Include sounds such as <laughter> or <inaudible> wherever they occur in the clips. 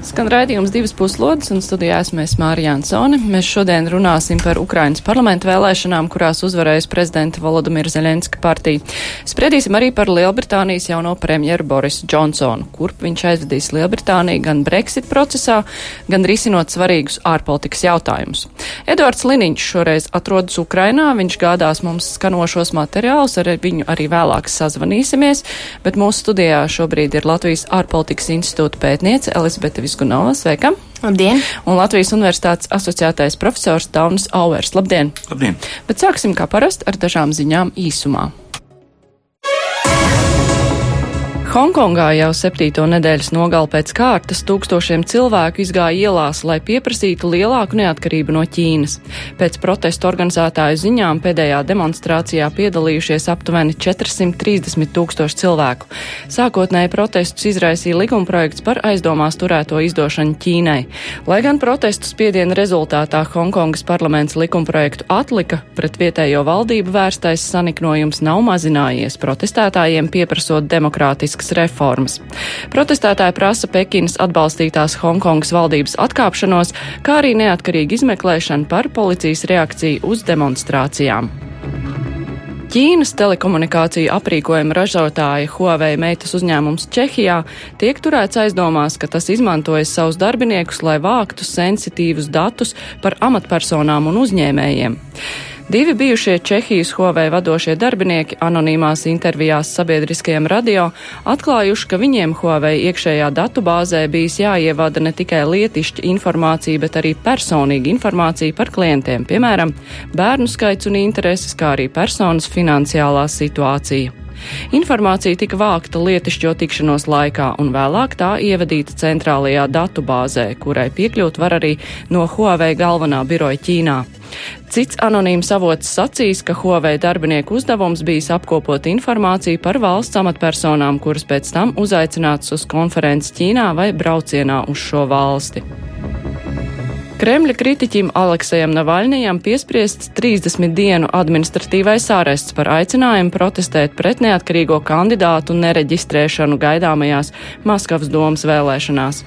Skan raidījums divas puslodes, un studijā esmu Mārija Ansone. Mēs šodien runāsim par Ukrainas parlamentu vēlēšanām, kurās uzvarējas prezidenta Volodimira Zelenska partija. Spriedīsim arī par Lielbritānijas jauno premjeru Borisu Džonsonu, kurp viņš aizvedīs Lielbritāniju gan Brexit procesā, gan risinot svarīgus ārpolitikas jautājumus. Edvards Liniņš šoreiz atrodas Ukrainā, viņš gādās mums skanošos materiālus, ar viņu arī vēlāk sazvanīsimies, bet mūsu studijā šobrīd ir Latvijas ārpolitikas institūta pētniece Elizabete Viskundze. Kuskunova. Sveika! Labdien! Un Latvijas Universitātes asociētais profesors Daunis Auvers. Labdien! Labdien! Bet sāksim kā parasti ar dažām ziņām īsumā. Hongkongā jau septīto nedēļas nogali pēc kārtas tūkstošiem cilvēku izgāja ielās, lai pieprasītu lielāku neatkarību no Ķīnas. Pēc protestu organizētāju ziņām pēdējā demonstrācijā piedalījušies aptuveni 430 tūkstoši cilvēku. Sākotnēji protestus izraisīja likumprojekts par aizdomās turēto izdošanu Ķīnai. Lai gan protestu spiediena rezultātā Hongkongas parlaments likumprojektu atlika, pret vietējo valdību vērstais saniknojums nav mazinājies, protestētājiem pieprasot demokrātisku būtiskas reformas. Protestētāji prasa Pekinas atbalstītās Hongkongas valdības atkāpšanos, kā arī neatkarīgu izmeklēšanu par policijas reakciju uz demonstrācijām. Ķīnas telekomunikāciju aprīkojuma ražotāja Huawei meitas uzņēmums Čehijā tiek turēts aizdomās, ka tas izmantojas savus darbiniekus, lai vāktu sensitīvus datus par amatpersonām un uzņēmējiem. Divi bijušie Čehijas Huawei vadošie darbinieki anonīmās intervijās sabiedriskajam radio atklājuši, ka viņiem Huawei iekšējā datubāzē bijis jāievada ne tikai lietišķa informācija, bet arī personīga informācija par klientiem, piemēram, bērnu skaits un intereses, kā arī personas finansiālā situācija. Informācija tika vākta lietišķo tikšanos laikā un vēlāk tā ievadīta centrālajā datubāzē, kurai piekļūt var arī no Huawei galvenā biroja Ķīnā. Cits anonīms avots sacīs, ka Huawei darbinieku uzdevums bijis apkopot informāciju par valsts amatpersonām, kuras pēc tam uzaicināts uz konferenci Ķīnā vai braucienā uz šo valsti. Kremļa kritiķim Aleksejam Navaļnijam piespriests 30 dienu administratīvais ārests par aicinājumu protestēt pret neatkarīgo kandidātu nereģistrēšanu gaidāmajās Maskavas domas vēlēšanās.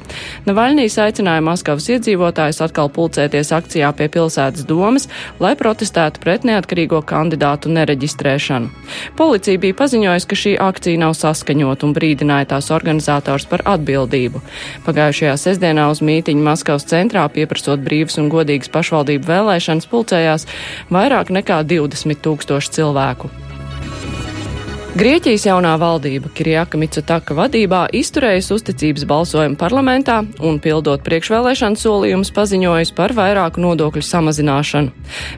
Navaļnijas aicināja Maskavas iedzīvotājus atkal pulcēties akcijā pie pilsētas domas, lai protestētu pret neatkarīgo kandidātu nereģistrēšanu. Policija bija paziņojusi, ka šī akcija nav saskaņot un brīdināja tās organizators par atbildību. Pagājušajā sestdienā uz mītiņu Maskavas centrā pieprasot brīvas un godīgas pašvaldību vēlēšanas pulcējās vairāk nekā 20 tūkstoši cilvēku. Grieķijas jaunā valdība Kirjaka Mitsutaka vadībā izturējusi uzticības balsojumu parlamentā un, pildot priekšvēlēšanu solījumus, paziņojusi par vairāku nodokļu samazināšanu.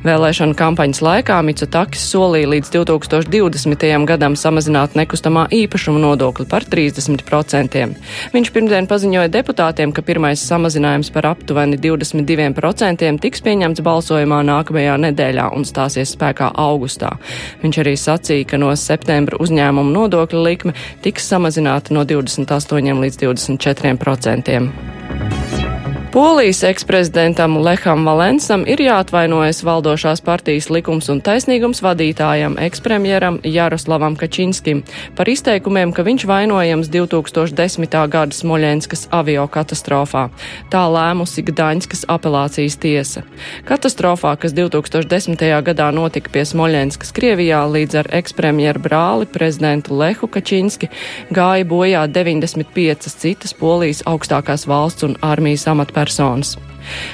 Vēlēšanu kampaņas laikā Mitsutakis solīja līdz 2020. gadam samazināt nekustamā īpašuma nodokli par 30%. Viņš pirmdien paziņoja deputātiem, ka pirmais samazinājums par aptuveni 22% tiks pieņemts balsojumā nākamajā nedēļā un stāsies spēkā augustā. Viņš arī sacīja, ka no septembra uzņēmumu nodokļa likme tiks samazināta no 28 līdz 24 procentiem. Polijas eksprezidentam Leham Valensam ir jāatvainojas valdošās partijas likums un taisnīgums vadītājam, ekspremjeram Jaroslavam Kačinskim par izteikumiem, ka viņš vainojams 2010. gada Smoļenskas avio katastrofā. Tā lēmusi Gdaņskas apelācijas tiesa. Katastrofā, kas 2010. gadā notika pie Smoļenskas Krievijā līdz ar ekspremjeru brāli prezidentu Lehu Kačinski, gāja bojā 95 citas Polijas augstākās valsts un armijas amatpersonas personas.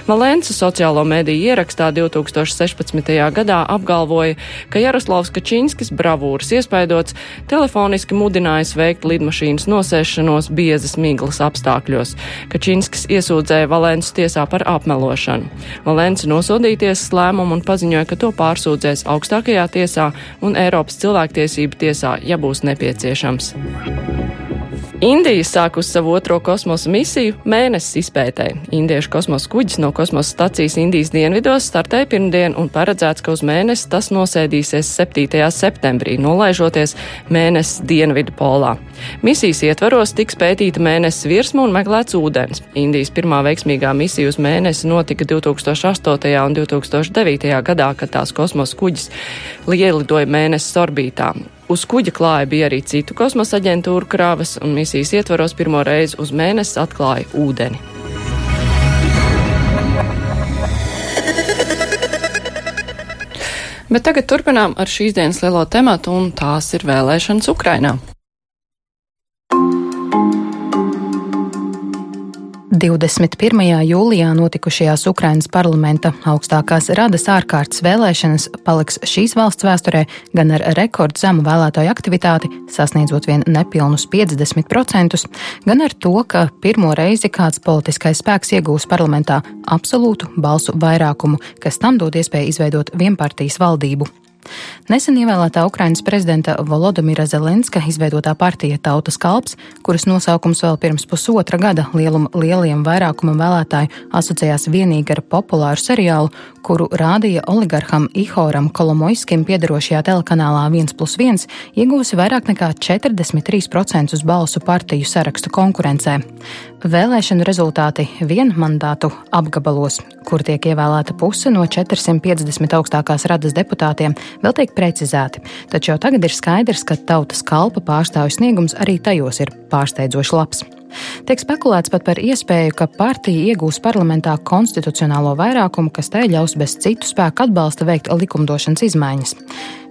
Valensa sociālo mediju ierakstā 2016. gadā apgalvoja, ka Jaroslavs Kačinskis bravūras iespaidots telefoniski mudinājis veikt lidmašīnas nosēšanos biezas miglas apstākļos. Kačinskis iesūdzēja Valensu tiesā par apmelošanu. Valensa nosodīties lēmumu un paziņoja, ka to pārsūdzēs augstākajā tiesā un Eiropas cilvēktiesību tiesā, ja būs nepieciešams. Indija sākus savu otro kosmosa misiju mēnesis izpētē. Indiešu kosmosa kuģis no kosmosa stacijas Indijas dienvidos startēja pirmdien un paredzēts, ka uz mēnesi tas nosēdīsies 7. septembrī, nolaižoties mēnesis dienvidu polā. Misijas ietvaros tiks pētīta mēnesis virsma un meklēts ūdens. Indijas pirmā veiksmīgā misija uz mēnesi notika 2008. un 2009. gadā, kad tās kosmosa kuģis lielidoja mēnesis orbītā. Uz kuģa klāja bija arī citu kosmosa aģentūru krāvas, un misijas ietvaros pirmo reizi uz mēnesi atklāja ūdeni. Bet tagad turpinām ar šīs dienas lielo tematu, un tās ir vēlēšanas Ukrainā. 21. jūlijā notikušajās Ukrainas parlamenta augstākās radas ārkārtas vēlēšanas paliks šīs valsts vēsturē gan ar rekordu zemu vēlētāju aktivitāti, sasniedzot vien nepilnus 50%, gan ar to, ka pirmo reizi kāds politiskais spēks iegūs parlamentā absolūtu balsu vairākumu, kas tam dod iespēju izveidot vienpartijas valdību. Nesen ievēlētā Ukrainas prezidenta Volodimira Zelenska izveidotā partija Tautas kalps, kuras nosaukums vēl pirms pusotra gada lielum, lieliem vairākumam vēlētāju asociējās vienīgi ar populāru seriālu, kuru rādīja oligarham Ihoram Kolomoiskim piedarošajā telekanālā 1 plus 1, iegūsi vairāk nekā 43% balsu partiju sarakstu konkurencē. Vēlēšanu rezultāti vienmandātu apgabalos, kur tiek ievēlēta puse no 450 augstākās radas deputātiem, vēl tiek precizēti, taču jau tagad ir skaidrs, ka tautas kalpa pārstāvju sniegums arī tajos ir pārsteidzoši labs. Tiek spekulēts pat par iespēju, ka partija iegūs parlamentā konstitucionālo vairākumu, kas tai ļaus bez citu spēku atbalsta veikt likumdošanas izmaiņas.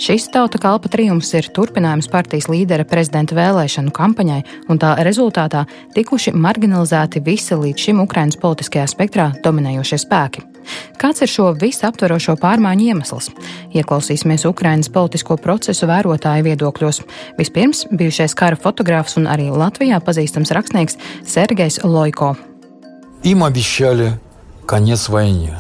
Šis tauta kalpa triumfs ir turpinājums partijas līdera prezidenta vēlēšanu kampaņai, un tā rezultātā tikuši marginalizēti visi līdz šim Ukrainas politiskajā spektrā dominējošie spēki. Kāds ir šo visaptverošo pārmaiņu iemesls? Ieklausīsimies Ukrainas politisko procesu vērotāju viedokļos. Vispirms bijušais kara fotogrāfs un arī Latvijā pazīstams rakstnieks Sergejs Loiko. Им обещали конец войне.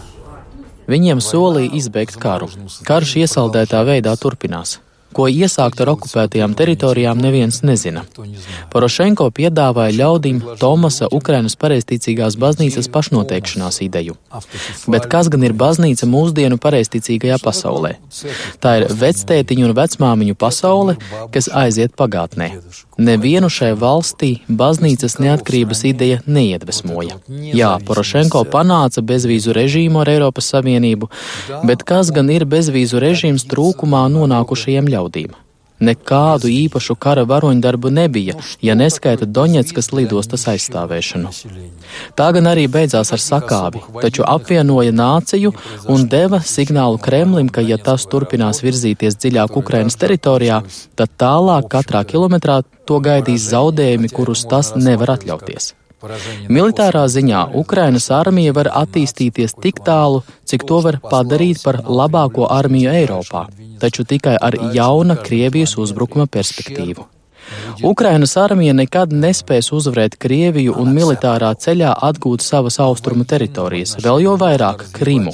Viņiem solīja izbeigt karu. Karš iesaldētā veidā turpinās. Ko iesākt ar okupētajām teritorijām, neviens nezina. Porošenko piedāvāja ļaudīm Tomasa Ukrainas pareizticīgās baznīcas pašnoteikšanās ideju. Bet kas gan ir baznīca mūsdienu pareizticīgajā pasaulē? Tā ir vectētiņu un vecmāmiņu pasaule, kas aiziet pagātnē. Nevienu šai valstī baznīcas neatkarības ideja neiedvesmoja. Jā, Porošenko panāca bezvīzu režīmu ar Eiropas Savienību, bet kas gan ir bezvīzu režīms trūkumā nonākušajiem ļaudīm? Nekādu īpašu kara varoņdarbu nebija, ja neskaita Doņetskas lidostas aizstāvēšanu. Tā gan arī beidzās ar sakāvi, taču apvienoja nāciju un deva signālu Kremlim, ka ja tas turpinās virzīties dziļāk Ukrainas teritorijā, tad tālāk katrā kilometrā to gaidīs zaudējumi, kurus tas nevar atļauties. Militārā ziņā Ukrainas armija var attīstīties tik tālu, cik to var padarīt par labāko armiju Eiropā, taču tikai ar jauna Krievijas uzbrukuma perspektīvu. Ukrainas armija nekad nespēs uzvarēt Krieviju un militārā ceļā atgūt savas austrumu teritorijas, vēl jo vairāk Krimu.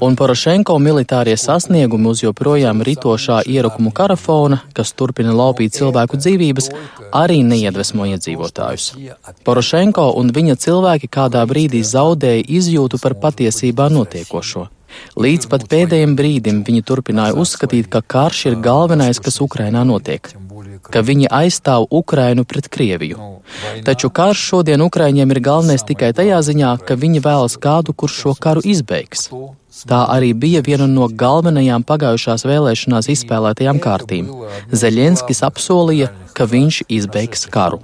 Un Porošenko militārie sasniegumi uz joprojām ritošā ierakumu karafona, kas turpina laupīt cilvēku dzīvības, arī neiedvesmo iedzīvotājus. Porošenko un viņa cilvēki kādā brīdī zaudēja izjūtu par patiesībā notiekošo. Līdz pat pēdējiem brīdim viņi turpināja uzskatīt, ka karš ir galvenais, kas Ukrainā notiek ka viņi aizstāv Ukrainu pret Krieviju. Taču karš šodien Ukraiņiem ir galvenais tikai tajā ziņā, ka viņi vēlas kādu, kurš šo karu izbeigs. Tā arī bija viena no galvenajām pagājušās vēlēšanās izspēlētajām kārtīm. Zeļenskis apsolīja, ka viņš izbeigs karu.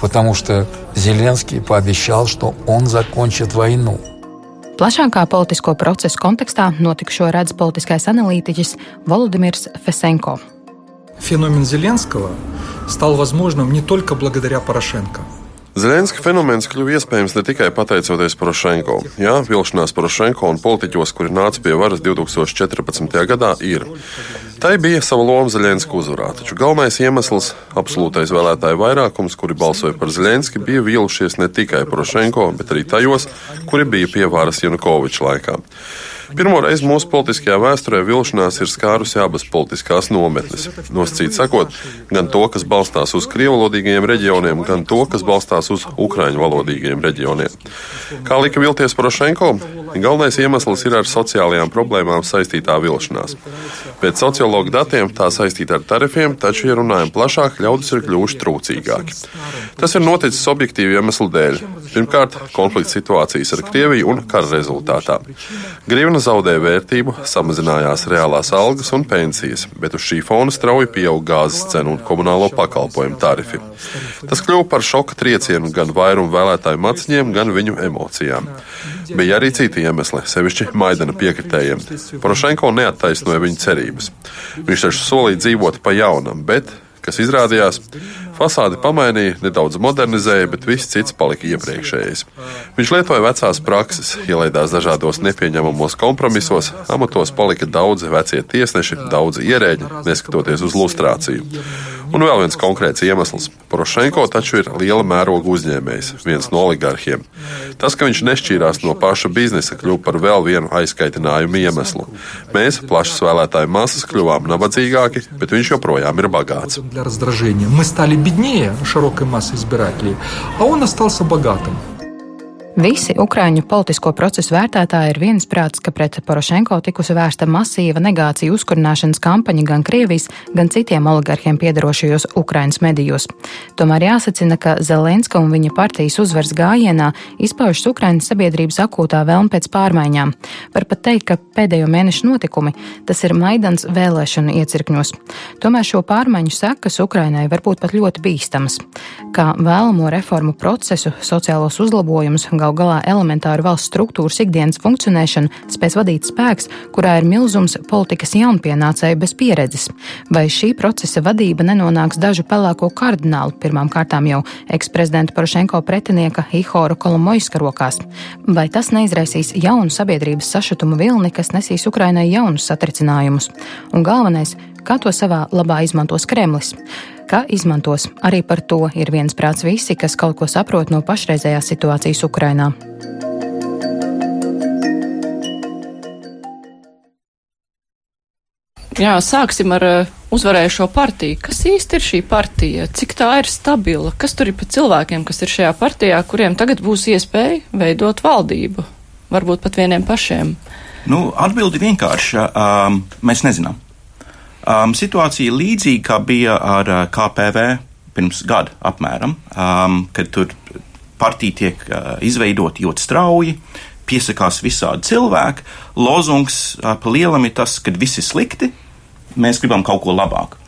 Потому что Зеленский пообещал, что он закончит войну. Plašākā politisko procesu kontekstā notikušo redz politiskais analītiķis Volodimirs Fesenko. Феномен Зеленского стал возможным не только благодаря Порошенко. Zelenska fenomens kļuva iespējams ne tikai pateicoties Porošenko. Jā, vilšanās Porošenko un politiķos, kuri nāca pie varas 2014. gadā, ir. Tai bija sava loma Zelenska uzvarā, taču galvenais iemesls - absolūtais vēlētāju vairākums, kuri balsoja par Zelenski, bija vīlušies ne tikai Porošenko, bet arī tajos, kuri bija pie varas Janukoviča laikā. Pirmo reizi mūsu politiskajā vēsturē vilšanās ir skārusi abas politiskās nometnes. Nosacīt sakot, gan to, kas balstās uz krievlodīgajiem reģioniem, gan to, kas balstās uz ukraiņu valodīgajiem reģioniem. Kā lika vilties Porošenko, galvenais iemesls ir ar sociālajām problēmām saistītā vilšanās. Pēc sociologu datiem tā saistīta ar tarifiem, taču, ja runājam plašāk, ļaudis ir kļuvuši trūcīgāki. Tas ir noticis objektīvu iemeslu dēļ. Pirmkārt, konflikts situācijas ar Krieviju un kara rezultātā. Grivna zaudēja vērtību, samazinājās reālās algas un pensijas, bet uz šī fona strauji pieauga gāzes cenu un komunālo pakalpojumu tarifi. Tas kļuva par šoka triecienu gan vairumu vēlētāju maciņiem, gan viņu emocijām. Bija arī citi iemesli, sevišķi Maidana piekritējiem. Porošenko neattaisnoja viņu cerības. Viņš taču solīja dzīvot pa jaunam, bet kas izrādījās, fasādi pamainīja, nedaudz modernizēja, bet viss cits palika iepriekšējais. Viņš lietoja vecās prakses, ielaidās dažādos nepieņemamos kompromisos, amatos palika daudzi vecie tiesneši, daudzi ierēģi, neskatoties uz lustrāciju. Un vēl viens konkrēts iemesls. Porošenko taču ir liela mēroga uzņēmējs, viens no oligarhiem. Tas, ka viņš nešķīrās no paša biznesa, kļuva par vēl vienu aizskaitinājumu iemeslu. Mēs, plašas vēlētāju masas, kļuvām nabadzīgāki, bet viņš joprojām ir bagāts. Беднее широкой массы избирателей, а он остался богатым. Visi Ukrāņu politisko procesu vērtētāji ir viensprāts, ka pret Porošenko tikusi vērsta masīva negāciju uzkurināšanas kampaņa gan Krievijas, gan citiem oligarhiem piedarošajos Ukrainas medijos. Tomēr jāsacina, ka Zelenska un viņa partijas uzvaras gājienā izpaužas Ukrainas sabiedrības akūtā vēlme pēc pārmaiņām. Var pat teikt, ka pēdējo mēnešu notikumi tas ir Maidans vēlēšanu iecirkņos. Tomēr šo pārmaiņu sekas Ukrainai var būt pat ļoti bīstamas. Kā vēlamo reformu procesu, sociālos uzlabojumus, gal galā elementāru valsts struktūras ikdienas funkcionēšanu spēs vadīt spēks, kurā ir milzums politikas jaunpienācēju bez pieredzes. Vai šī procesa vadība nenonāks dažu pelēko kardinālu, pirmām kārtām jau eksprezidenta Porošenko pretinieka Ihora Kolomoiska rokās? Vai tas neizraisīs jaunu sabiedrības sašutumu vilni, kas nesīs Ukrainai jaunus satricinājumus? Un galvenais, kā to savā labā izmantos Kremlis. Kā izmantos, arī par to ir viensprāts visi, kas kaut ko saprot no pašreizējās situācijas Ukrainā. Jā, sāksim ar uh, uzvarējušo partiju. Kas īsti ir šī partija? Cik tā ir stabila? Kas tur ir pa cilvēkiem, kas ir šajā partijā, kuriem tagad būs iespēja veidot valdību? Varbūt pat vieniem pašiem. Nu, atbildi vienkārši. Um, mēs nezinām. Um, situācija līdzīga kā bija ar uh, KPV pirms gada apmēram, um, kad tur partija tiek uh, izveidota ļoti strauji, piesakās visādi cilvēki. Lozungs uh, pa lielam ir tas, ka viss ir slikti, mēs gribam kaut ko labāku.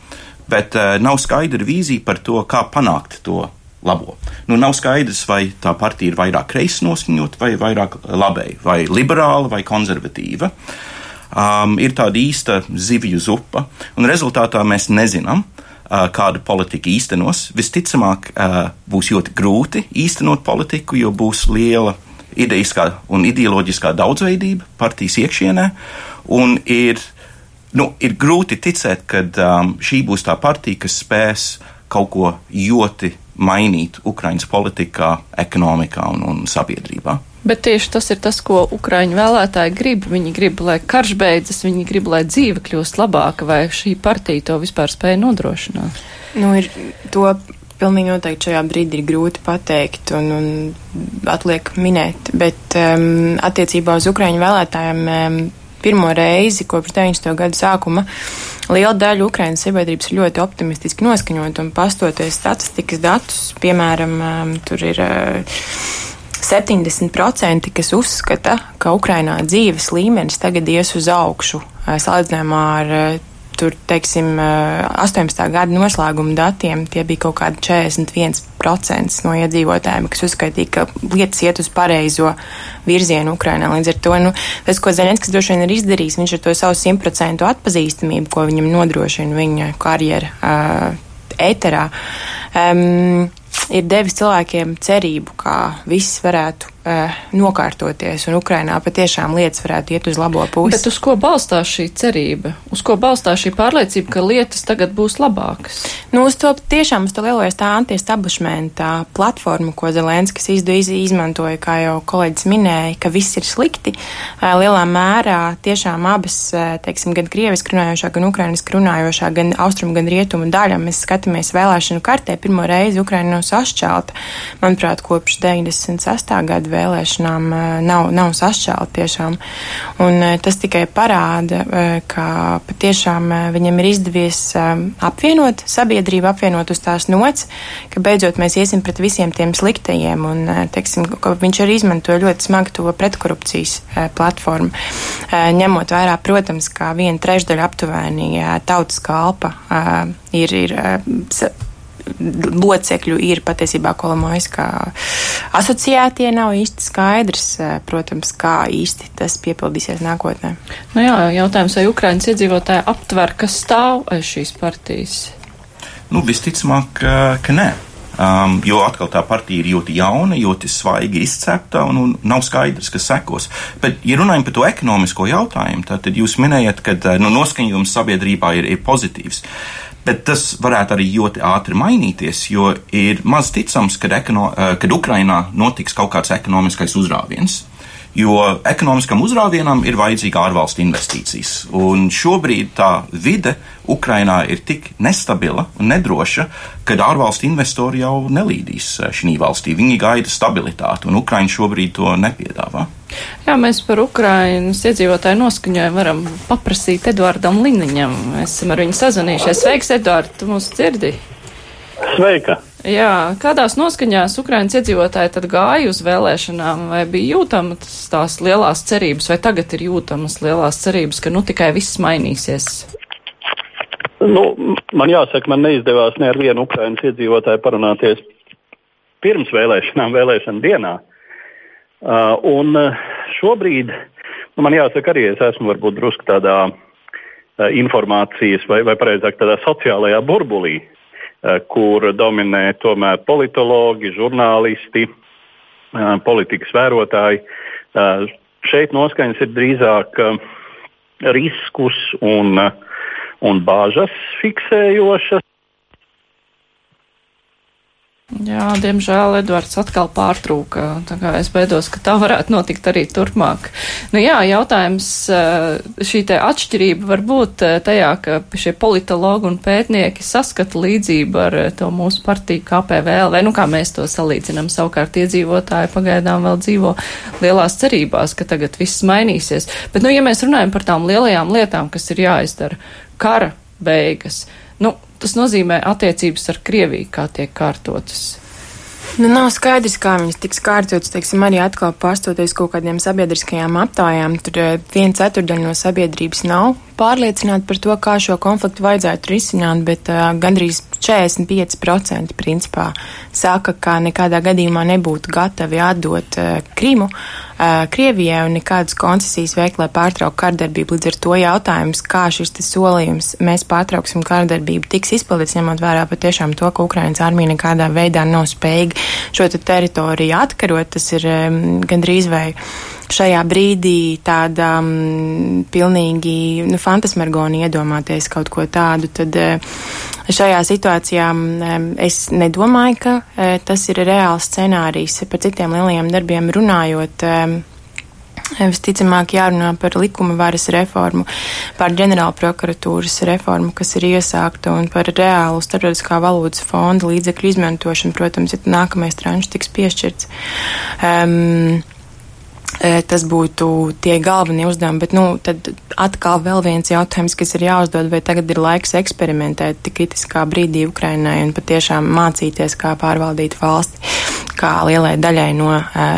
Bet uh, nav skaidra vīzija par to, kā panākt to labo. Nu, nav skaidrs, vai tā partija ir vairāk kreisi noskaņota, vai vairāk labēji, vai liberāla, vai konservatīva. Uh, um, ir tāda īsta zivju zupa, un rezultātā mēs nezinām, uh, kādu politiku īstenos. Visticamāk, uh, būs ļoti grūti īstenot politiku, jo būs liela ideiskā un ideoloģiskā daudzveidība partijas iekšienē, un ir, nu, ir grūti ticēt, ka um, šī būs tā partija, kas spēs kaut ko ļoti mainīt Ukraiņas politikā, ekonomikā un, un sabiedrībā. Bet tieši tas ir tas, ko Ukraiņu vēlētāji grib. Viņi grib, lai karš beidzas, viņi grib, lai dzīve kļūst labāka, vai šī partija to vispār spēja nodrošināt? Nu, ir, to pilnīgi noteikti šajā brīdī ir grūti pateikt un, un atliek minēt, bet um, attiecībā uz Ukraiņu vēlētājiem um, pirmo reizi kopš 90. gadu sākuma liela daļa Ukraiņas sabiedrības ir ļoti optimistiski noskaņot un pastoties statistikas datus, piemēram, um, tur ir. Uh, 70% kas uzskata, ka Ukrainā dzīves līmenis tagad ies uz augšu, salīdzinājumā ar tur, teiksim, 18. gada noslēguma datiem, tie bija kaut kādi 41% no iedzīvotājiem, kas uzskaitīja, ka lietas iet uz pareizo virzienu Ukrainā. Līdz ar to, nu, tas, ko Zelenskis droši vien ir izdarījis, viņš ar to savu 100% atpazīstamību, ko viņam nodrošina viņa karjera uh, ēterā. Um, ir devis cilvēkiem cerību, ka viss varētu uh, nokārtoties, un Ukrainā patiešām lietas varētu iet uz labo pusi. Bet uz ko balstās šī cerība? Uz ko balstās šī pārliecība, ka lietas tagad būs labākas? Nu, uz to tiešām uz to lielojas tā antiestablishmenta platforma, ko Zelenskis iz, izmantoja, kā jau kolēģis minēja, ka viss ir slikti. Uh, lielā mērā tiešām abas, uh, teiksim, gan krieviski runājošā, gan ukrainiski runājošā, gan austrumu, gan rietumu daļa, mēs skatāmies vēlēšanu kartē, pirmo reizi Ukraina nav sašķelta. Manuprāt, kopš 96. gada vēlēšanām nav, nav sašķelta tiešām. Un tas tikai parāda, ka patiešām viņam ir izdevies apvienot sabiedrību, apvienot uz tās nots, ka beidzot mēs iesim pret visiem tiem sliktajiem. Un, teiksim, viņš arī izmantoja ļoti smagu to pretkorupcijas platformu, ņemot vērā, protams, kā viena trešdaļa aptuveni tautas kalpa ir, ir locekļu ir patiesībā Kolomoiskā asociētie, nav īsti skaidrs, protams, kā īsti tas piepildīsies nākotnē. Nu jā, jautājums, vai Ukrainas iedzīvotāji aptver, kas stāv aiz šīs partijas? Nu, visticamāk, ka nē. Um, jo atkal tā partija ir ļoti jauna, ļoti svaigi izcepta un, un nav skaidrs, kas sekos. Bet, ja runājam par to ekonomisko jautājumu, tad jūs minējat, ka nu, noskaņojums sabiedrībā ir, ir pozitīvs. Bet tas varētu arī ļoti ātri mainīties, jo ir maz ticams, kad, ekono, eh, kad Ukrainā notiks kaut kāds ekonomiskais uzrāviens. Jo ekonomiskam uzrāvienam ir vajadzīga ārvalstu investīcijas. Un šobrīd tā vide Ukrainā ir tik nestabila un nedroša, ka ārvalstu investori jau nelīdīs eh, šī valstī. Viņi gaida stabilitāti, un Ukraina šobrīd to nepiedāvā. Jā, mēs par Ukrainas iedzīvotāju noskaņojumu varam paprasīt Eduardam Liniņam. Mēs esam ar viņu sazvanījušies. Sveiks, Eduard, tu mūs dzirdi? Sveika! Jā, kādās noskaņās Ukrainas iedzīvotāji tad gāja uz vēlēšanām, vai bija jūtamas tās lielās cerības, vai tagad ir jūtamas lielās cerības, ka nu tikai viss mainīsies? Nu, man jāsaka, man neizdevās ne ar vienu Ukrainas iedzīvotāju parunāties pirms vēlēšanām, vēlēšana dienā. Uh, un uh, šobrīd nu, man jāsaka, arī es esmu varbūt drusku tādā uh, informācijas, vai, vai precīzāk tādā sociālajā burbulī, kur dominē tomēr politologi, žurnālisti, uh, politikas vērotāji. Uh, šeit noskaņas ir drīzāk riskus un, un bāžas fiksējošas. Jā, diemžēl Edvards atkal pārtrūka. Es baidos, ka tā varētu notikt arī turpmāk. Nu jā, jautājums eh, šī te atšķirība var būt eh, tajā, ka šie politologi un pētnieki saskata līdzību ar eh, to mūsu partiju KPVL, vai nu kā mēs to salīdzinām. Savukārt iedzīvotāji pagaidām vēl dzīvo lielās cerībās, ka tagad viss mainīsies. Bet, nu, ja mēs runājam par tām lielajām lietām, kas ir jāizdara, kara beigas, nu, tas nozīmē attiecības ar Krieviju, kā tiek kārtotas? Nu, nav skaidrs, kā viņas tiks kārtotas. Teiksim, arī atkal pārstoties kaut kādiem sabiedriskajām aptājām, tur eh, viena ceturdaļa no sabiedrības nav pārliecināti par to, kā šo konfliktu vajadzētu risināt, bet uh, gandrīz 45% principā saka, ka nekādā gadījumā nebūtu gatavi atdot uh, Krimu uh, Krievijai un nekādas koncesijas veikt, lai pārtrauktu kārdarbību. Līdz ar to jautājums, kā šis solījums mēs pārtrauksim kārdarbību, tiks izpildīts, ņemot vērā patiešām to, ka Ukrainas armija nekādā veidā nav spējīga šo te teritoriju atkarot, tas ir gandrīz vai šajā brīdī tāda um, pilnīgi nu, fantasmergoni iedomāties kaut ko tādu, tad uh, šajā situācijā es nedomāju, ka uh, tas ir reāls scenārijs par citiem lielajiem darbiem runājot. Um, Visticamāk, jārunā par likuma varas reformu, par ģenerāla prokuratūras reformu, kas ir iesākta, un par reālu starptautiskā valūtas fonda līdzekļu izmantošanu, protams, ja nākamais tranšs tiks piešķirts. Um, tas būtu tie galvenie uzdevumi, bet, nu, tad atkal vēl viens jautājums, kas ir jāuzdod, vai tagad ir laiks eksperimentēt tik kritiskā brīdī Ukrainai un patiešām mācīties, kā pārvaldīt valsti, kā lielai daļai no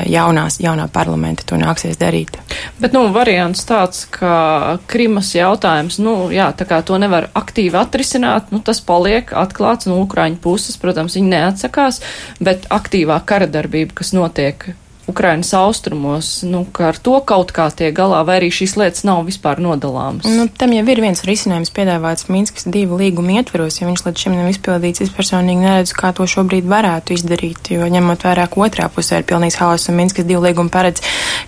jaunās, jaunā parlamenta to nāksies darīt. Bet, nu, variants tāds, ka Krimas jautājums, nu, jā, tā kā to nevar aktīvi atrisināt, nu, tas paliek atklāts no Ukraiņu puses, protams, viņi neatsakās, bet aktīvā kara darbība, kas notiek Ukrainas austrumos, nu, ka ar to kaut kā tiek galā, vai arī šīs lietas nav vispār nodalāmas? Nu, tam jau ir viens risinājums piedāvāts Minskas divu līgumu ietveros, ja viņš līdz šim nav izpildīts. Es personīgi neredzu, kā to šobrīd varētu izdarīt, jo ņemot vērā, ka otrā pusē ir pilnīgs haoss un Minskas divu līgumu paredz,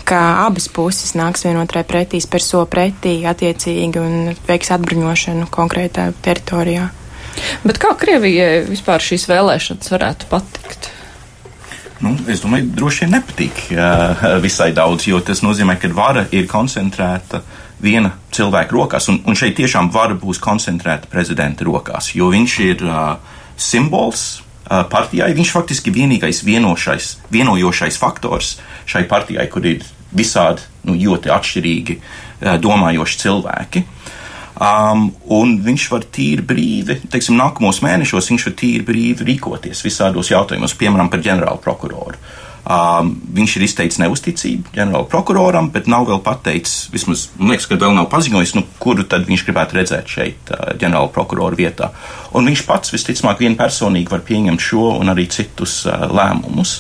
ka abas puses nāks vienotrai pretī, spēr so pretī attiecīgi un veiks atbruņošanu konkrētā teritorijā. Bet kā Krievijai vispār šīs vēlēšanas varētu patikt? Nu, es domāju, droši vien nepatīk uh, visai daudz, jo tas nozīmē, ka vara ir koncentrēta viena cilvēka rokās, un, un šeit tiešām vara būs koncentrēta prezidenta rokās, jo viņš ir uh, simbols uh, partijai. Viņš faktiski vienīgais vienošais, vienojošais faktors šai partijai, kur ir visādi nu, ļoti atšķirīgi uh, domājoši cilvēki. Uh, Um, un viņš var tīri brīvi, teiksim, nākamos mēnešos viņš var tīri brīvi rīkoties visādos jautājumos, piemēram, par ģenerālu prokuroru. Um, viņš ir izteicis neusticību ģenerāla prokuroram, bet nav vēl pateicis, vismaz man liekas, ka vēl nav paziņojis, nu, kuru tad viņš gribētu redzēt šeit uh, ģenerāla prokurora vietā. Un viņš pats visticamāk vienpersonīgi var pieņemt šo un arī citus uh, lēmumus.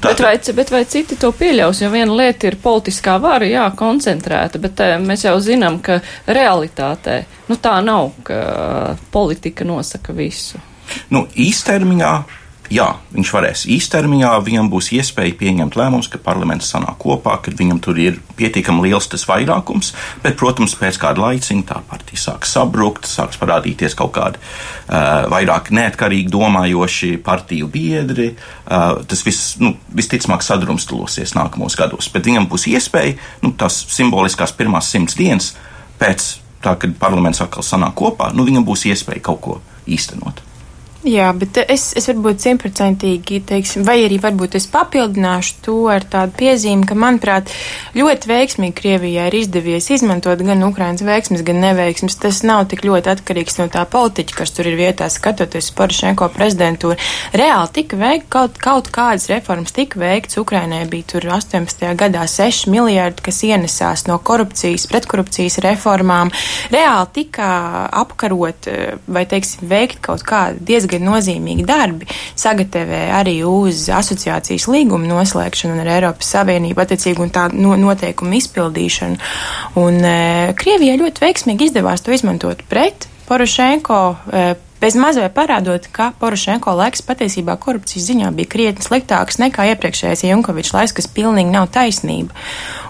Tā, bet, vai, bet vai citi to pieļaus? Jo viena lieta ir politiskā vara, jā, koncentrēta, bet uh, mēs jau zinām, ka realitātē nu, tā nav, ka politika nosaka visu. Nu, īstermiņā jā, viņš varēs īstermiņā, viņam būs iespēja pieņemt lēmumus, ka parlaments sanāk kopā, kad viņam tur ir pietiekami liels tas vairākums, bet, protams, pēc kāda laiciņa tā partija sāks sabrukt, sāks parādīties kaut kādi uh, vairāk neatkarīgi domājoši partiju biedri. Uh, tas viss, nu, visticamāk, sadrumstalosies nākamos gados, bet viņam būs iespēja, nu, tās simboliskās pirmās simts dienas pēc tā, kad parlaments atkal sanāk kopā, nu, viņam būs iespēja kaut ko īstenot. Jā, bet es, es varbūt simtprocentīgi, teiksim, vai arī varbūt es papildināšu to ar tādu piezīmi, ka, manuprāt, ļoti veiksmīgi Krievijai ir izdevies izmantot gan Ukrainas veiksmes, gan neveiksmes. Tas nav tik ļoti atkarīgs no tā politiķa, kas tur ir vietā, skatoties Porošenko prezidentūru. Reāli tika veikt kaut, kaut kādas reformas, tika veikts. Ukrainai bija tur 18. gadā 6 miljārdi, kas ienesās no korupcijas, pretkorupcijas reformām. Reāli tika apkarot vai, teiksim, veikt kaut kādu diezgan diezgan nozīmīgi darbi sagatavē arī uz asociācijas līgumu noslēgšanu ar Eiropas Savienību attiecīgi un tā no, noteikumu izpildīšanu. Un e, Krievijai ļoti veiksmīgi izdevās to izmantot pret Porošenko. E, Bez mazliet parādot, ka Porošenko laiks patiesībā korupcijas ziņā bija krietni sliktāks nekā iepriekšējais Junkovičs laiks, kas pilnīgi nav taisnība.